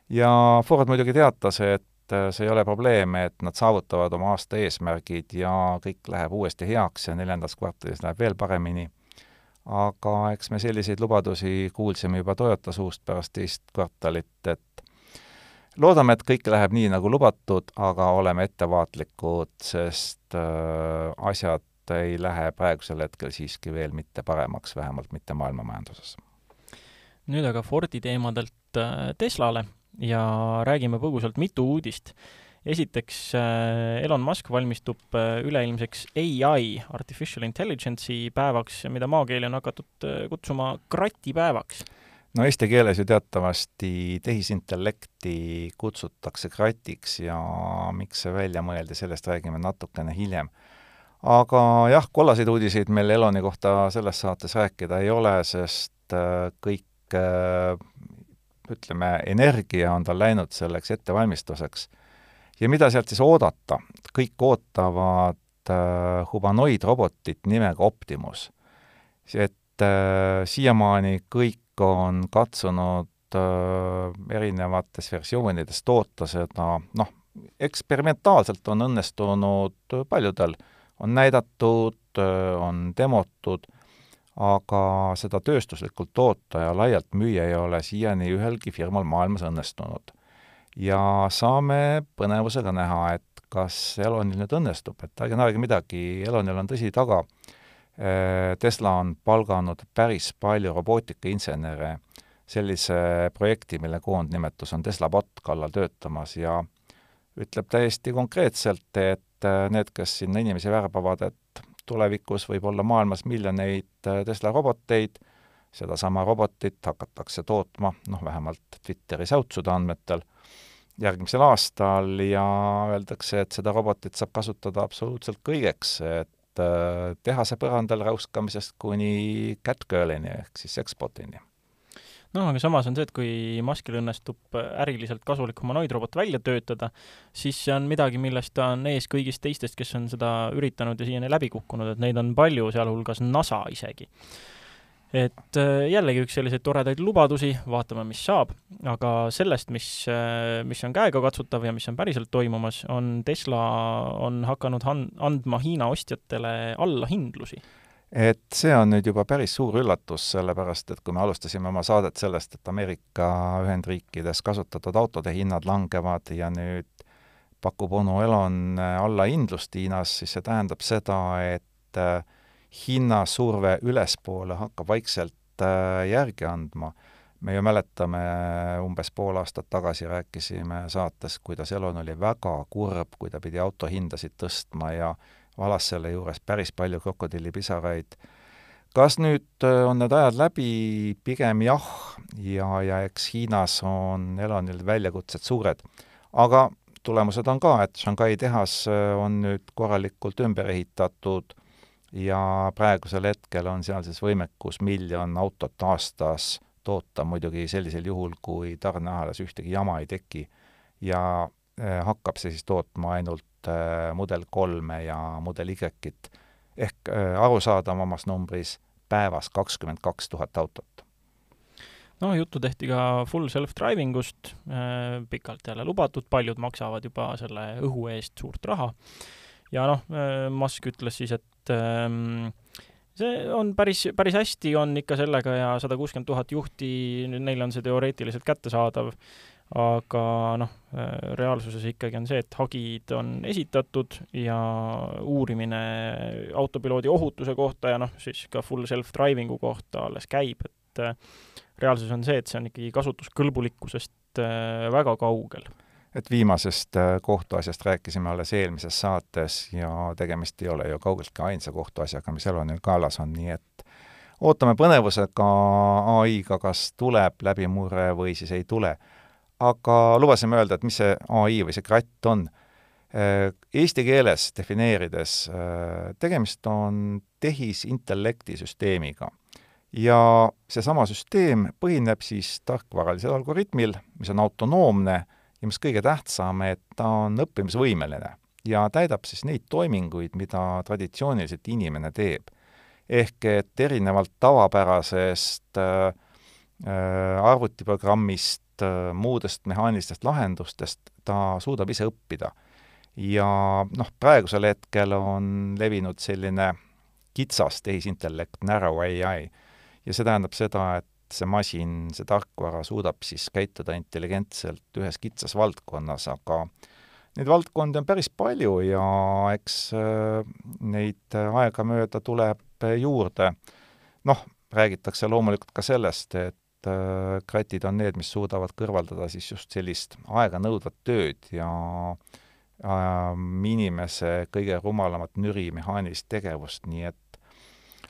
ja Ford muidugi teatas, et äh, see ei ole probleem, et nad saavutavad oma aasta eesmärgid ja kõik läheb uuesti heaks ja neljandas kvartalis läheb veel paremini. Aga eks me selliseid lubadusi kuulsime juba Toyota suust pärast teist kvartalit, et loodame, et kõik läheb nii, nagu lubatud, aga oleme ettevaatlikud, sest äh, asjad ei lähe praegusel hetkel siiski veel mitte paremaks, vähemalt mitte maailma majanduses. nüüd aga Fordi teemadelt äh, Teslale ja räägime põgusalt mitu uudist. Esiteks, äh, Elon Musk valmistub äh, üleilmseks ai, artificial intelligence'i päevaks, mida maakeeli on hakatud kutsuma kratipäevaks no eesti keeles ju teatavasti tehisintellekti kutsutakse kratiks ja miks see välja mõeldi, sellest räägime natukene hiljem aga jah, kollaseid uudiseid meil Eloni kohta selles saates rääkida ei ole, sest äh, kõik äh, ütleme, energia on tal läinud selleks ettevalmistuseks. Ja mida sealt siis oodata? kõik ootavad äh, humanoidrobotit nimega Optimus. et äh, siiamaani kõik on katsunud äh, erinevates versioonides toota seda, noh, eksperimentaalselt on õnnestunud paljudel äh, on näidatud, on demotud, aga seda tööstuslikult toota ja laialt müüa ei ole siiani ühelgi firmal maailmas õnnestunud. Ja saame põnevusega näha, et kas Elonil nüüd õnnestub, et ärge naerge midagi, Elonil on tõsi taga, Tesla on palganud päris palju robootikainsenere sellise projekti, mille koondnimetus on Tesla bot kallal töötamas ja ütleb täiesti konkreetselt, et et äh, need, kes sinna inimesi värbavad, et tulevikus võib olla maailmas miljoneid äh, Tesla roboteid, sedasama robotit hakatakse tootma, noh, vähemalt Twitteri säutsude andmetel, järgmisel aastal ja öeldakse, et seda robotit saab kasutada absoluutselt kõigeks, et äh, tehase põrandal räuskamisest kuni catgirl'ini ehk siis ekspordini noh, aga samas on see, et kui Muskil õnnestub äriliselt kasulik humanoidrobot välja töötada, siis see on midagi, millest ta on ees kõigist teistest, kes on seda üritanud ja siiani läbi kukkunud, et neid on palju, sealhulgas NASA isegi. Et äh, jällegi üks selliseid toredaid lubadusi, vaatame, mis saab, aga sellest, mis, äh, mis on käegakatsutav ja mis on päriselt toimumas, on Tesla on hakanud han-, andma Hiina ostjatele allahindlusi. Et see on nüüd juba päris suur üllatus, sellepärast et kui me alustasime oma saadet sellest, et Ameerika Ühendriikides kasutatud autode hinnad langevad ja nüüd pakub onu Elon allahindlust Hiinas, siis see tähendab seda, et äh, hinnasurve ülespoole hakkab vaikselt äh, järgi andma. me ju mäletame, umbes pool aastat tagasi rääkisime saates, kuidas Elon oli väga kurb, kui ta pidi autohindasid tõstma ja valas selle juures päris palju krokodillipisaraid. kas nüüd äh, on need ajad läbi, pigem jah, ja, ja eks Hiinas on Elonil väljakutsed suured. aga tulemused on ka, et Shanghai tehas äh, on nüüd korralikult ümber ehitatud ja praegusel hetkel on seal siis võimekus miljon autot aastas toota, muidugi sellisel juhul, kui tarneahelas ühtegi jama ei teki. ja äh, hakkab see siis tootma ainult Äh, mudel kolme ja mudel Y-it ehk äh, arusaadavamas numbris päevas kakskümmend kaks tuhat autot. no juttu tehti ka full self-driving ust, pikalt jälle lubatud, paljud maksavad juba selle õhu eest suurt raha. Ja noh, Musk ütles siis, et ähm, see on päris, päris hästi on ikka sellega ja sada kuuskümmend tuhat juhti, neil on see teoreetiliselt kättesaadav. Aga noh, reaalsuses ikkagi on see, et hagid on esitatud ja uurimine autopiloodi ohutuse kohta ja noh, siis ka full self-driving'u kohta alles käib, et äh, reaalsus on see, et see on ikkagi kasutuskõlbulikkusest äh, väga kaugel et viimasest äh, kohtuasjast rääkisime alles eelmises saates ja tegemist ei ole ju kaugeltki ainsa kohtuasjaga, mis Elonil kaelas on, nii et ootame põnevusega ai-ga, kas tuleb läbimurre või siis ei tule aga lubasime öelda, et mis see ai või see kratt on. Äh, eesti keeles defineerides äh, tegemist on tehisintellekti süsteemiga ja seesama süsteem põhineb siis tarkvaralisel algoritmil, mis on autonoomne ja mis kõige tähtsam, et ta on õppimisvõimeline ja täidab siis neid toiminguid, mida traditsiooniliselt inimene teeb. ehk et erinevalt tavapärasest äh, äh arvutiprogrammist äh, muudest mehaanilistest lahendustest ta suudab ise õppida. ja noh, praegusel hetkel on levinud selline kitsas tehisintellekt, narrow ai, ja see tähendab seda, et see masin, see tarkvara suudab siis käituda intelligentselt ühes kitsas valdkonnas, aga neid valdkondi on päris palju ja eks äh, neid aegamööda tuleb juurde. noh, räägitakse loomulikult ka sellest, et äh, kratid on need, mis suudavad kõrvaldada siis just sellist aeganõudvat tööd ja äh, inimese kõige rumalamat nüri mehaanilist tegevust, nii et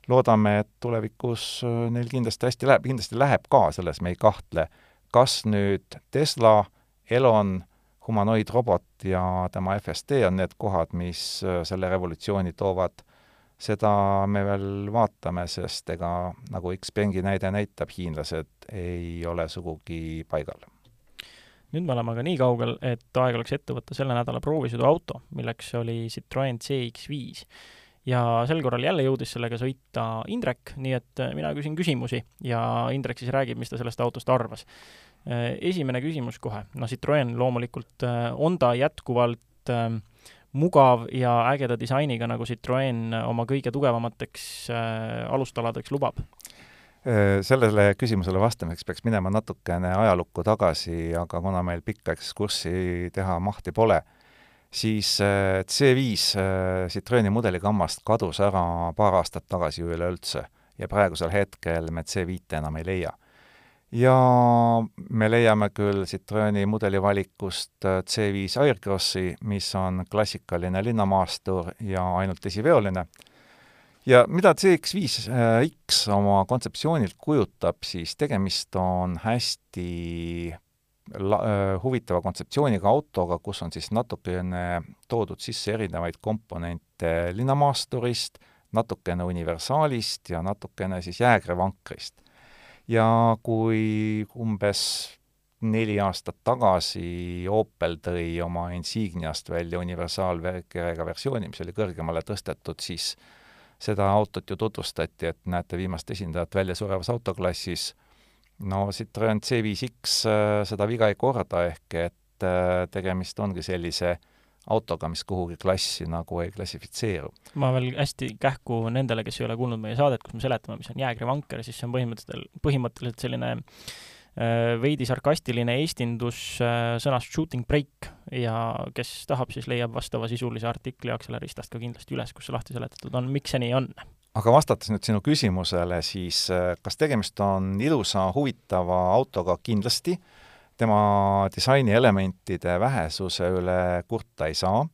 loodame, et tulevikus äh, neil kindlasti hästi läheb, kindlasti läheb ka, selles me ei kahtle. kas nüüd Tesla, Elon, humanoidrobot ja tema FSD on need kohad, mis äh, selle revolutsiooni toovad, seda me veel vaatame, sest ega nagu Xpengi näide näitab, hiinlased ei ole sugugi paigal nüüd me oleme aga nii kaugel, et aeg oleks ette võtta selle nädala proovisõiduauto, milleks oli Citroen CX5 ja sel korral jälle jõudis sellega sõita Indrek, nii et äh, mina küsin küsimusi ja Indrek siis räägib, mis ta sellest autost arvas. Äh, esimene küsimus kohe, no Citroen loomulikult, äh, on ta jätkuvalt ähm, mugav ja ägeda disainiga, nagu Citroen oma kõige tugevamateks alustaladeks lubab? Sellele küsimusele vastamiseks peaks minema natukene ajalukku tagasi, aga kuna meil pikka ekskurssi teha mahti pole, siis äh, C5 äh, Citroeni mudelikammast kadus ära paar aastat tagasi üleüldse ja praegusel hetkel me C5 enam ei leia. ja me leiame küll Citroeni mudelivalikust äh, C5 Aircrossi, mis on klassikaline linnamaastur ja ainult esiveoline, ja mida CX5X oma kontseptsioonilt kujutab, siis tegemist on hästi la-, äh, huvitava kontseptsiooniga autoga, kus on siis natukene toodud sisse erinevaid komponente linnamaasturist, natukene universaalist ja natukene siis jäägrevankrist. ja kui umbes neli aastat tagasi Opel tõi oma Insigniast välja universaalverega versiooni, mis oli kõrgemale tõstetud, siis seda autot ju tutvustati, et näete viimast esindajat väljasurevas autoklassis no Citroen C5X äh, seda viga ei korda, ehk et äh, tegemist ongi sellise autoga, mis kuhugi klassi nagu ei klassifitseeru. ma veel hästi kähku nendele, kes ei ole kuulnud meie saadet, kus me seletame, mis on jäägrivanker, siis see on põhimõtteliselt, põhimõtteliselt selline äh, veidi sarkastiline eestindus sõnast shooting break ja kes tahab, siis leiab vastavasisulise artikli Akseleristast ka kindlasti üles, kus see lahti seletatud on, miks see nii on aga vastates nüüd sinu küsimusele, siis äh, kas tegemist on ilusa, huvitava autoga, kindlasti, tema disainielementide vähesuse üle kurta ei saa,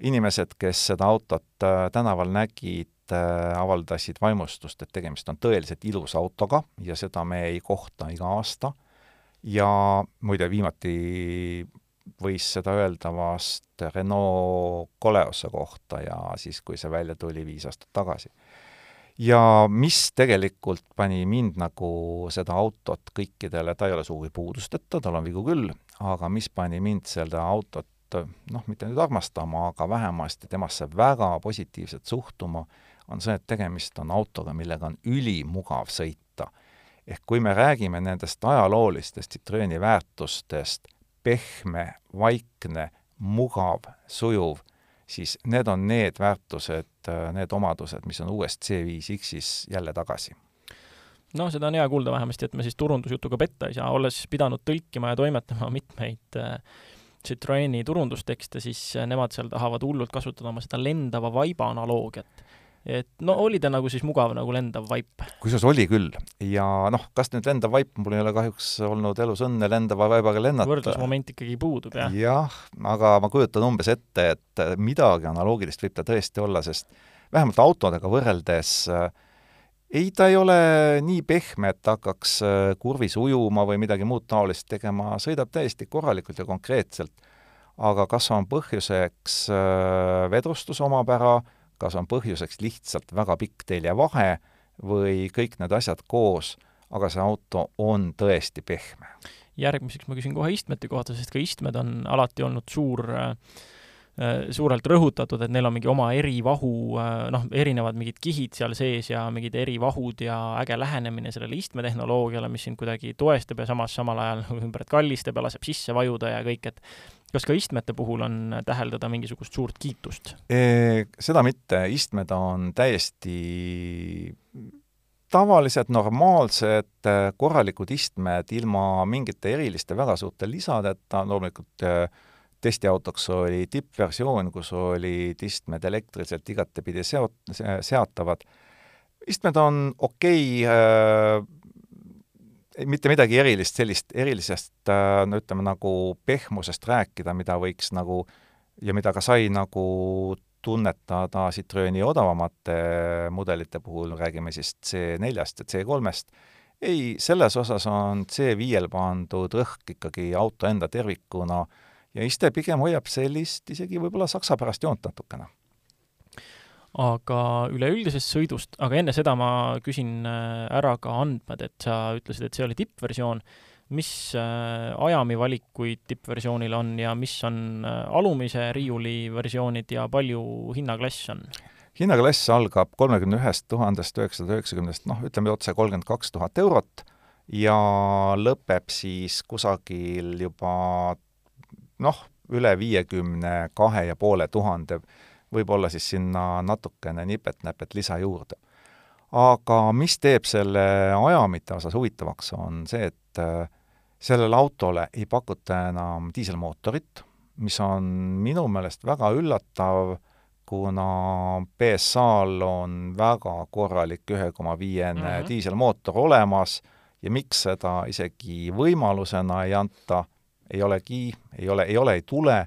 inimesed, kes seda autot äh, tänaval nägid, äh, avaldasid vaimustust, et tegemist on tõeliselt ilusa autoga ja seda me ei kohta iga aasta, ja muide, viimati võis seda öelda vast Renault Coleosse kohta ja siis, kui see välja tuli viis aastat tagasi ja mis tegelikult pani mind nagu seda autot kõikidele, ta ei ole sugugi puudusteta, tal on vigu küll, aga mis pani mind seda autot noh, mitte nüüd armastama, aga vähemasti temasse väga positiivselt suhtuma, on see, et tegemist on autoga, millega on ülimugav sõita. ehk kui me räägime nendest ajaloolistest Citroeni väärtustest, pehme, vaikne, mugav, sujuv, siis need on need väärtused, need omadused, mis on uues C5X-is jälle tagasi. No seda on hea kuulda vähemasti, et me siis turundusjutuga petta ei saa, olles pidanud tõlkima ja toimetama mitmeid äh, Citroeni turundustekste, siis nemad seal tahavad hullult kasutada oma seda lendava vaiba analoogiat et no oli ta nagu siis mugav nagu lendav vaip? kusjuures oli küll. ja noh, kas nüüd lendav vaip, mul ei ole kahjuks olnud elus õnne lendava vaibaga lennata. võrdlusmoment ikkagi puudub, jah? jah, aga ma kujutan umbes ette, et midagi analoogilist võib ta tõesti olla, sest vähemalt autodega võrreldes äh, ei, ta ei ole nii pehme, et hakkaks äh, kurvis ujuma või midagi muud taolist tegema, sõidab täiesti korralikult ja konkreetselt. aga kas on põhjuseks äh, vedrustuse omapära, kas on põhjuseks lihtsalt väga pikk teljevahe või kõik need asjad koos, aga see auto on tõesti pehme. järgmiseks ma küsin kohe istmete kohta, sest ka istmed on alati olnud suur äh, suurelt rõhutatud, et neil on mingi oma erivahu, noh, erinevad mingid kihid seal sees ja mingid erivahud ja äge lähenemine sellele istmetehnoloogiale, mis sind kuidagi toestab ja samas samal ajal ümbert kallistab ja laseb sisse vajuda ja kõik, et kas ka istmete puhul on täheldada mingisugust suurt kiitust? Seda mitte, istmed on täiesti tavalised, normaalsed, korralikud istmed ilma mingite eriliste väga suurte lisadeta, loomulikult äh, testiautoks oli tippversioon, kus olid istmed elektriliselt igatepidi seot-, seatavad. istmed on okei okay, äh,, mitte midagi erilist, sellist erilisest äh, no ütleme, nagu pehmusest rääkida, mida võiks nagu ja mida ka sai nagu tunnetada Citroeni odavamate mudelite puhul, räägime siis C4-st ja C3-st, ei, selles osas on C5-l pandud rõhk ikkagi auto enda tervikuna ja iste pigem hoiab sellist isegi võib-olla saksapärast joont natukene. Aga üleüldisest sõidust, aga enne seda ma küsin äh, ära ka andmed, et sa ütlesid, et see oli tippversioon mis äh, ajami valikuid tippversioonil on ja mis on äh, alumise riiuli versioonid ja palju hinnaklass on? hinnaklass algab kolmekümne ühest tuhandest üheksasada üheksakümnest, noh, ütleme otse kolmkümmend kaks tuhat eurot ja lõpeb siis kusagil juba noh, üle viiekümne kahe ja poole tuhande, võib-olla siis sinna natukene nipet-näpet lisa juurde. aga mis teeb selle ajamite osas huvitavaks, on see, et äh, sellele autole ei pakuta enam diiselmootorit, mis on minu meelest väga üllatav, kuna BSA-l on väga korralik ühe koma viiene mhm. diiselmootor olemas ja miks seda isegi võimalusena ei anta, ei olegi, ei ole, ei ole, ei tule,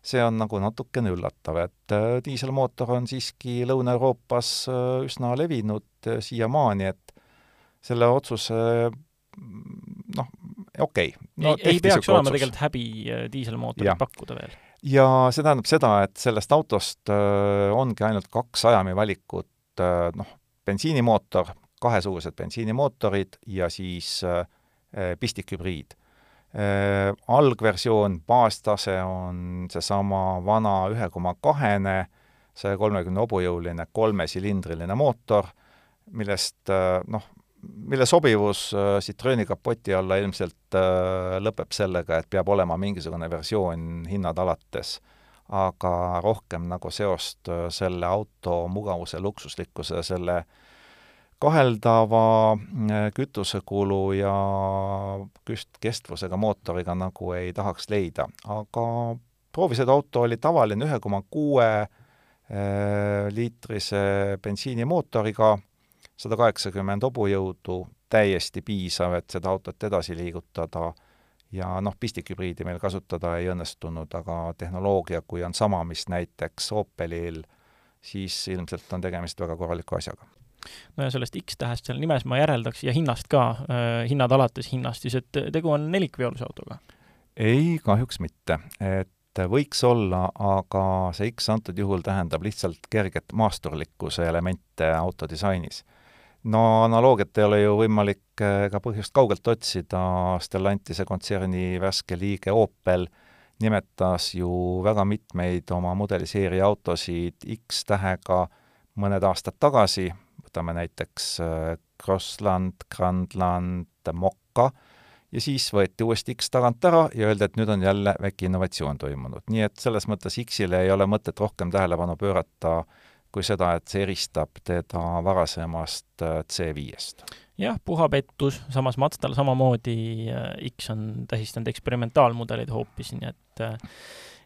see on nagu natukene üllatav, et äh, diiselmootor on siiski Lõuna-Euroopas äh, üsna levinud äh, siiamaani, et selle otsuse noh, okei okay. no,. ei, ei peaks olema otsus. tegelikult häbi diiselmootorit pakkuda veel. ja see tähendab seda, et sellest autost ongi ainult kaks ajami valikut noh, bensiinimootor, kahesugused bensiinimootorid ja siis pistikhübriid äh,. Algversioon, baastase on seesama vana ühe koma kahene, saja kolmekümne hobujõuline kolmesilindriline mootor, millest äh, noh, mille sobivus äh, Citroeni kapoti alla ilmselt äh, lõpeb sellega, et peab olema mingisugune versioon hinnad alates, aga rohkem nagu seost äh, selle auto mugavuse, luksuslikkuse, selle kaheldava kütusekulu ja küst-, kestvusega mootoriga nagu ei tahaks leida, aga proovisõiduauto oli tavaline ühe koma kuue liitrise bensiinimootoriga sada kaheksakümmend hobujõudu, täiesti piisav, et seda autot edasi liigutada. Ja noh, pistikhübriidi meil kasutada ei õnnestunud, aga tehnoloogia, kui on sama, mis näiteks Opelil, siis ilmselt on tegemist väga korraliku asjaga no ja sellest X-tähest seal nimes ma järeldaks ja hinnast ka äh,, hinnad alates hinnast, siis et tegu on nelikveolise autoga? ei, kahjuks mitte, et võiks olla, aga see X antud juhul tähendab lihtsalt kerget maasturlikkuse elemente auto disainis no analoogiat ei ole ju võimalik ega eh, põhjust kaugelt otsida, Stellantise kontserni värske liige Opel nimetas ju väga mitmeid oma mudeliseeria autosid X-tähega mõned aastad tagasi, võtame näiteks eh, Crossland, Grandland, Mokka, ja siis võeti uuesti X tagant ära ja öeldi, et nüüd on jälle väike innovatsioon toimunud. nii et selles mõttes X-ile ei ole mõtet rohkem tähelepanu pöörata äh, kui seda, et see eristab teda varasemast äh, C5-st. jah, puha pettus, samas Mazdal samamoodi äh, X on tähistanud eksperimentaalmudeleid hoopis, nii et äh,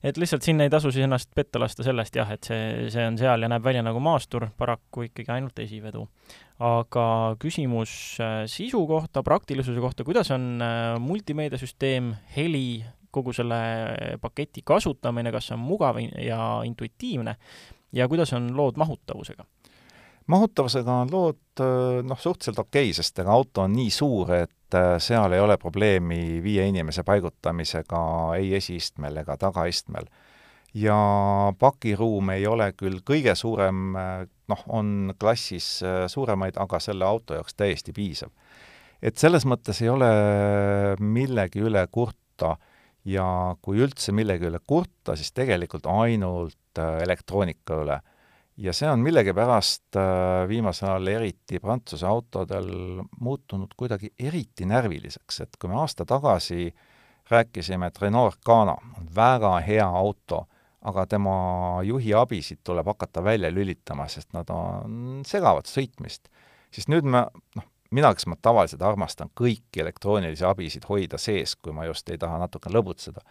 et lihtsalt siin ei tasu siis ennast petta lasta sellest jah, et see, see on seal ja näeb välja nagu maastur, paraku ikkagi ainult esivedu. aga küsimus sisu kohta, praktilisuse kohta, kuidas on multimeediasüsteem, heli, kogu selle paketi kasutamine, kas see on mugav ja intuitiivne ja kuidas on lood mahutavusega? mahutavusega on lood noh, suhteliselt okei okay,, sest ega auto on nii suur, et äh, seal ei ole probleemi viie inimese paigutamisega ei esiistmel ega tagaistmel. ja pakiruum ei ole küll kõige suurem, äh, noh, on klassis äh, suuremaid, aga selle auto jaoks täiesti piisav. et selles mõttes ei ole millegi üle kurta ja kui üldse millegi üle kurta, siis tegelikult ainult elektroonika üle. Ja see on millegipärast äh, viimasel ajal eriti Prantsuse autodel muutunud kuidagi eriti närviliseks, et kui me aasta tagasi rääkisime, et Renault Arcana on väga hea auto, aga tema juhi abisid tuleb hakata välja lülitama, sest nad on, segavad sõitmist, siis nüüd me, noh, mina, kes ma tavaliselt armastan kõiki elektroonilisi abisid hoida sees, kui ma just ei taha natuke lõbutseda,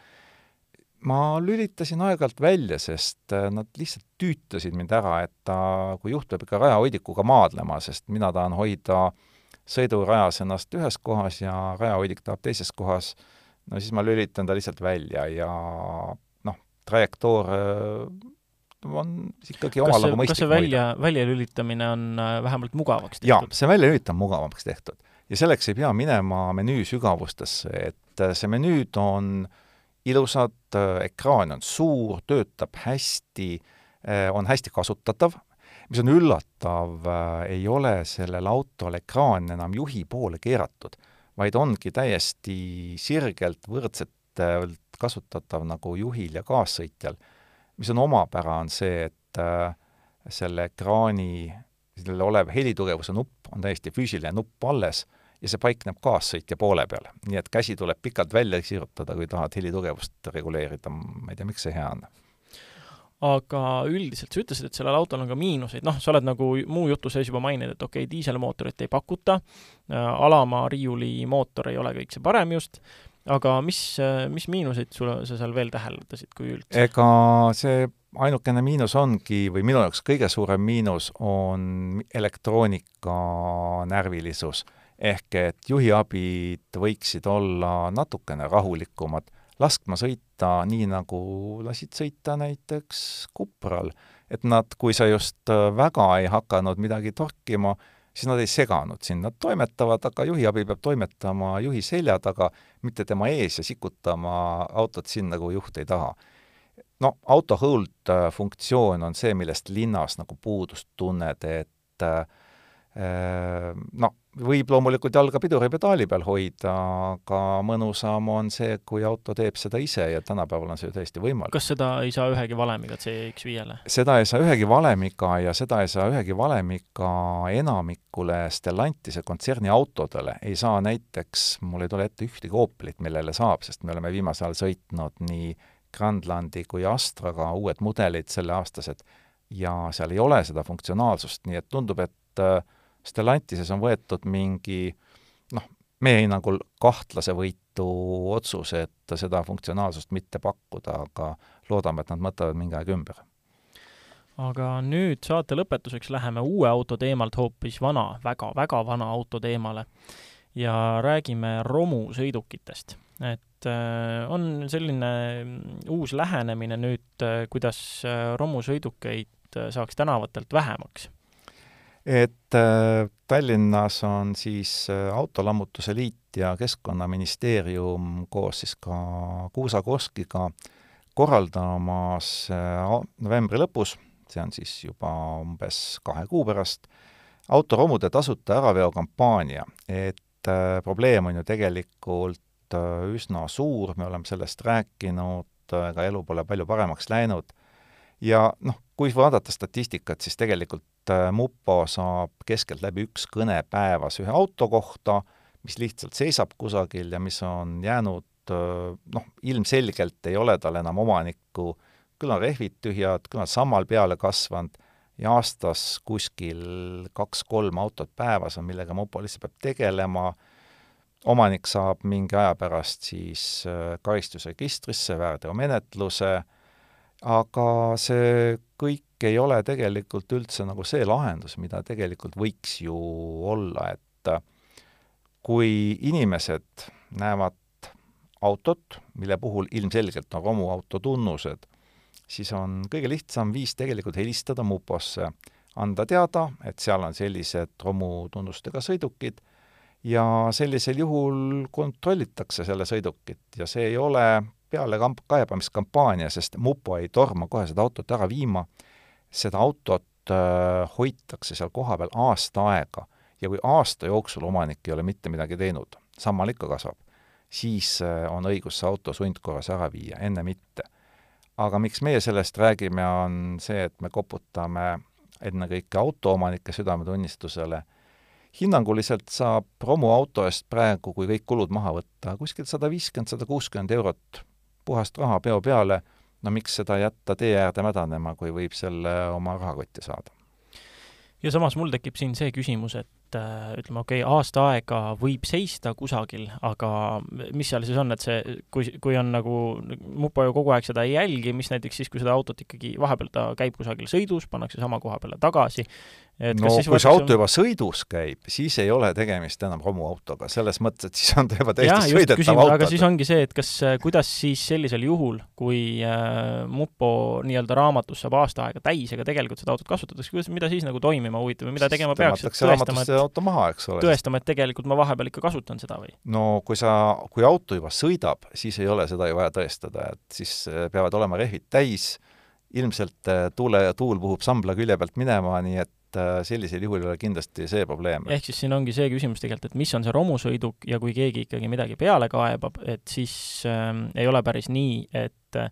ma lülitasin aeg-ajalt välja, sest äh, nad lihtsalt tüütasid mind ära, et ta, kui juht peab ikka rajahoidikuga maadlema, sest mina tahan hoida sõidurajas ennast ühes kohas ja rajahoidik tahab teises kohas, no siis ma lülitan ta lihtsalt välja ja noh, trajektoor äh, on ikkagi omal nagu mõistlik kas see välja, väljalülitamine on äh, vähemalt mugavaks tehtud? jaa, see väljalülitamine on mugavamaks tehtud. ja selleks ei pea minema menüü sügavustesse, et äh, see menüüd on ilusad, äh, ekraan on suur, töötab hästi, on hästi kasutatav, mis on üllatav, ei ole sellel autol ekraan enam juhi poole keeratud, vaid ongi täiesti sirgelt võrdselt kasutatav nagu juhil ja kaassõitjal. Mis on omapära, on see, et äh, selle ekraani, sellel olev helitugevuse nupp on täiesti füüsiline nupp alles ja see paikneb kaassõitja poole peal. nii et käsi tuleb pikalt välja sirutada, kui tahad helitugevust reguleerida, ma ei tea, miks see hea on aga üldiselt sa ütlesid, et sellel autol on ka miinuseid, noh, sa oled nagu muu jutu sees juba maininud, et okei okay,, diiselmootorit ei pakuta äh,, alama riiuli mootor ei ole kõik see parem just, aga mis, mis miinuseid sulle, sa seal veel täheldasid, kui üldse? ega see ainukene miinus ongi, või minu jaoks kõige suurem miinus on elektroonika närvilisus. Ehk et juhiabid võiksid olla natukene rahulikumad, laskma sõita nii, nagu lasid sõita näiteks Cupral. et nad, kui sa just väga ei hakanud midagi torkima, siis nad ei seganud sind, nad toimetavad, aga juhiabi peab toimetama juhi selja taga, mitte tema ees ja sikutama autot sinna, kuhu juht ei taha. no auto hold äh, funktsioon on see, millest linnas nagu puudust tunned, et äh, no võib loomulikult jalga piduripedaali peal hoida, aga mõnusam on see, kui auto teeb seda ise ja tänapäeval on see ju täiesti võimalik. kas seda ei saa ühegi valemiga CX5-le? seda ei saa ühegi valemiga ja seda ei saa ühegi valemiga enamikule Stellantise kontserni autodele. ei saa näiteks, mul ei tule ette ühtegi Opelit, millele saab, sest me oleme viimasel ajal sõitnud nii Grandlandi kui Astraga uued mudelid selleaastased ja seal ei ole seda funktsionaalsust, nii et tundub, et äh, Stellantises on võetud mingi noh, meie hinnangul kahtlasevõitu otsus, et seda funktsionaalsust mitte pakkuda, aga loodame, et nad mõtlevad mingi aeg ümber. aga nüüd saate lõpetuseks läheme uue auto teemalt hoopis vana väga,, väga-väga vana auto teemale ja räägime romusõidukitest. et äh, on selline uus lähenemine nüüd, äh, kuidas äh, romusõidukeid saaks tänavatelt vähemaks et äh, Tallinnas on siis äh, Autolammutuse Liit ja Keskkonnaministeerium koos siis ka Kuusa Koskiga korraldamas äh, novembri lõpus, see on siis juba umbes kahe kuu pärast, autoromude tasuta äraveo kampaania, et probleem on ju tegelikult üsna suur, me oleme sellest rääkinud, ega elu pole palju paremaks läinud. Ja noh, kui vaadata statistikat, siis tegelikult mupo saab keskeltläbi üks kõne päevas ühe auto kohta, mis lihtsalt seisab kusagil ja mis on jäänud äh, noh, ilmselgelt ei ole tal enam omanikku, küll on rehvid tühjad, küll on sammal peale kasvanud ja aastas kuskil kaks-kolm autot päevas on, millega mupo lihtsalt peab tegelema, omanik saab mingi aja pärast siis äh, karistusregistrisse väärteomenetluse, aga see kõik ei ole tegelikult üldse nagu see lahendus, mida tegelikult võiks ju olla, et äh, kui inimesed näevad autot, mille puhul ilmselgelt on romuauto tunnused, siis on kõige lihtsam viis tegelikult helistada muposse, anda teada, et seal on sellised romutunnustega sõidukid ja sellisel juhul kontrollitakse selle sõidukit ja see ei ole peale kamp-, kaebamiskampaania, sest mupo ei torma kohe seda autot ära viima, seda autot äh, hoitakse seal kohapeal aasta aega ja kui aasta jooksul omanik ei ole mitte midagi teinud, sammal ikka kasvab, siis on õigus see auto sundkorras ära viia, enne mitte. aga miks meie sellest räägime, on see, et me koputame ennekõike autoomanike südametunnistusele hinnanguliselt saab romuauto eest praegu, kui kõik kulud maha võtta, kuskil sada viiskümmend, sada kuuskümmend eurot puhast raha peo peale, no miks seda jätta tee äärde mädanema, kui võib selle oma rahakotti saada? ja samas mul tekib siin see küsimus, et äh, ütleme, okei okay,, aasta aega võib seista kusagil, aga mis seal siis on, et see, kui, kui on nagu, mupo ju kogu aeg seda ei jälgi, mis näiteks siis, kui seda autot ikkagi vahepeal ta käib kusagil sõidus, pannakse sama koha peale tagasi, et no kui see auto juba sõidus käib, siis ei ole tegemist enam romuautoga, selles mõttes, et siis on ta juba täiesti sõidetav auto. aga siis ongi see, et kas, kuidas siis sellisel juhul, kui äh, mupo nii-öelda raamatus saab aasta aega täis, aga tegelikult seda autot kasutatakse, kuidas, mida siis nagu toimima huvitav või mida tegema peaks? tõestama, et auto maha, eks ole. tõestama, et tegelikult ma vahepeal ikka kasutan seda või? no kui sa, kui auto juba sõidab, siis ei ole seda ju vaja tõestada, et siis äh, peavad olema rehvid täis, ilmselt äh, tuule, tuul puhub sambla külje pealt minema, nii et et äh, sellisel juhul ei ole kindlasti see probleem. ehk siis siin ongi see küsimus tegelikult, et mis on see romusõiduk ja kui keegi ikkagi midagi peale kaebab, et siis äh, ei ole päris nii, et äh,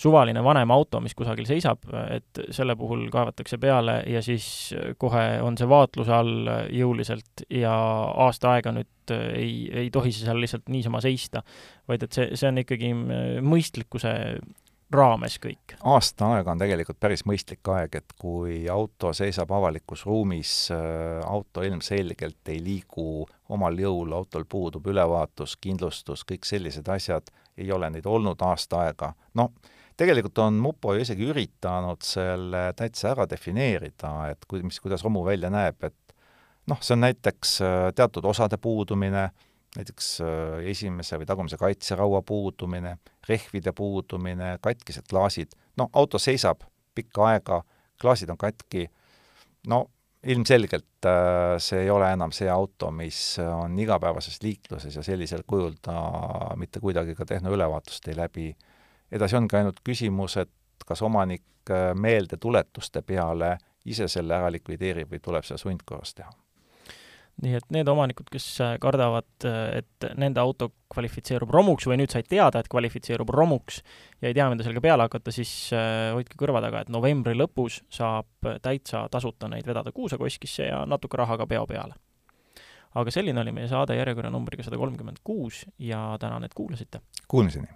suvaline vanem auto, mis kusagil seisab, et selle puhul kaevatakse peale ja siis kohe on see vaatluse all jõuliselt ja aasta aega nüüd ei, ei tohi see seal lihtsalt niisama seista, vaid et see, see on ikkagi mõistlikkuse raames kõik? aasta aega on tegelikult päris mõistlik aeg, et kui auto seisab avalikus ruumis, äh, auto ilmselgelt ei liigu omal jõul, autol puudub ülevaatus, kindlustus, kõik sellised asjad, ei ole neid olnud aasta aega, noh, tegelikult on Mupo ju isegi üritanud selle täitsa ära defineerida, et kui, mis, kuidas romu välja näeb, et noh, see on näiteks äh, teatud osade puudumine, näiteks äh, esimese või tagumise kaitseraua puudumine, rehvide puudumine, katkised klaasid, no auto seisab pikka aega, klaasid on katki, no ilmselgelt äh, see ei ole enam see auto, mis on igapäevases liikluses ja sellisel kujul ta mitte kuidagi ka tehnoülevaatust ei läbi. edasi ongi ainult küsimus, et kas omanik äh, meeldetuletuste peale ise selle ära likvideerib või tuleb seda sundkorras teha nii et need omanikud, kes äh, kardavad, äh, et nende auto kvalifitseerub romuks või nüüd said teada, et kvalifitseerub romuks ja ei tea, mida sellega peale hakata, siis äh, hoidke kõrva taga, et novembri lõpus saab täitsa tasuta neid vedada kuusakoskisse ja natuke raha ka peo peale. aga selline oli meie saade järjekorranumbriga sada kolmkümmend kuus ja tänan, et kuulasite! Kuulmiseni!